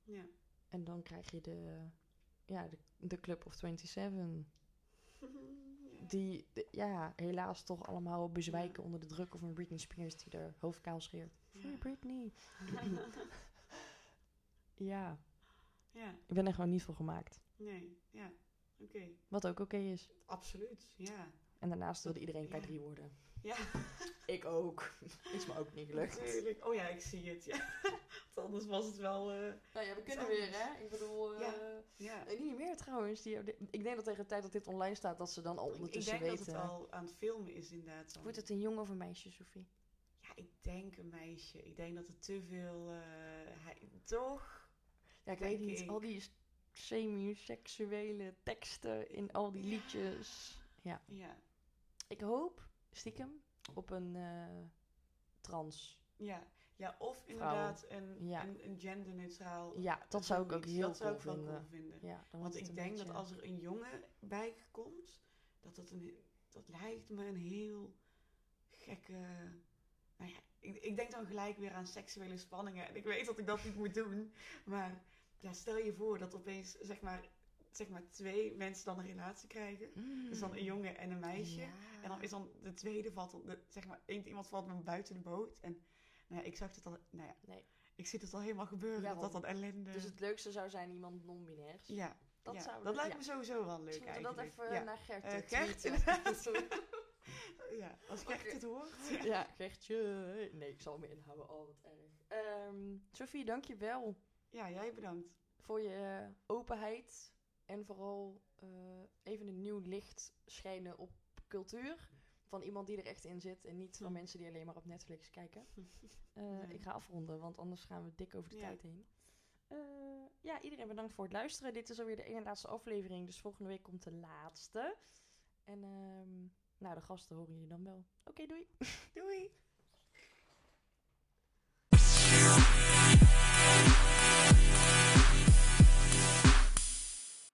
Ja. En dan krijg je de, ja, de, de Club of 27. Die, de- ja, helaas toch allemaal bezwijken onder de druk of een Britney Spears die er hoofdkaal scheert. Free. Britney. Ja, ja. ik ben er gewoon niet voor gemaakt. Nee. Ja. Oké. Wat ook oké is. Absoluut. Ja. En daarnaast wilde iedereen Ja. K3 worden. Ja. Ik ook. is me ook niet gelukt. Natuurlijk. Oh ja, ik zie het. Ja. Want anders was het wel... eh, Nou ja, we kunnen weer, hè? Ik bedoel, Ja. ja. Niet meer trouwens. Die, ik denk dat tegen de tijd dat dit online staat, dat ze dan al Ik- Ik ondertussen denk weten. dat het al aan het filmen is inderdaad. al. Wordt het een jongen of een meisje, Sophie? Ja, ik denk een meisje. Ik denk dat er te veel... eh, hij, toch? Ja, ik weet niet. ik. Al die semi-seksuele teksten in al die Ja. liedjes. Ja. Ja. Ik hoop, stiekem, op een eh, trans. Ja. ja, of inderdaad een, Ja. een, een genderneutraal... Ja, dat zou ik ook heel Dat zou ik vinden. cool vinden. Ja, Want ik denk dat als er een jongen bij komt, dat dat een, dat lijkt me een heel gekke. Nou ja, ik, ik denk dan gelijk weer aan seksuele spanningen. En ik weet dat ik dat niet moet doen. Maar ja, stel je voor dat opeens zeg maar, zeg maar twee mensen dan een relatie krijgen. Dus dan een jongen en een meisje. Ja. En dan is dan de tweede valt, de, zeg maar, iemand valt dan buiten de boot. En nou ja, ik zag het al, nou ja, Nee. ik zie het al helemaal gebeuren. Ja, dat dat dan ellende. Dus het leukste zou zijn iemand non-binairs. ja, dat ja, zou dat lijkt me sowieso wel leuk we dat eigenlijk. even naar Gert eh, Gert, ja, als Gert het hoort. ja, Gertje. Nee, ik zal me inhouden. Oh, wat erg. Ehm Sophie, dank je wel Ja, jij bedankt. voor je eh, openheid. En vooral eh, even een nieuw licht schijnen op cultuur. Van iemand die er echt in zit. En niet van Hm. mensen die alleen maar op Netflix kijken. Eh. Ik ga afronden, want anders gaan we dik over de Ja. tijd heen. Ja, iedereen bedankt voor het luisteren. Dit is alweer de ene laatste aflevering. Dus volgende week komt de laatste. En ehm, nou, de gasten horen jullie dan wel. Oké, doei. Doei!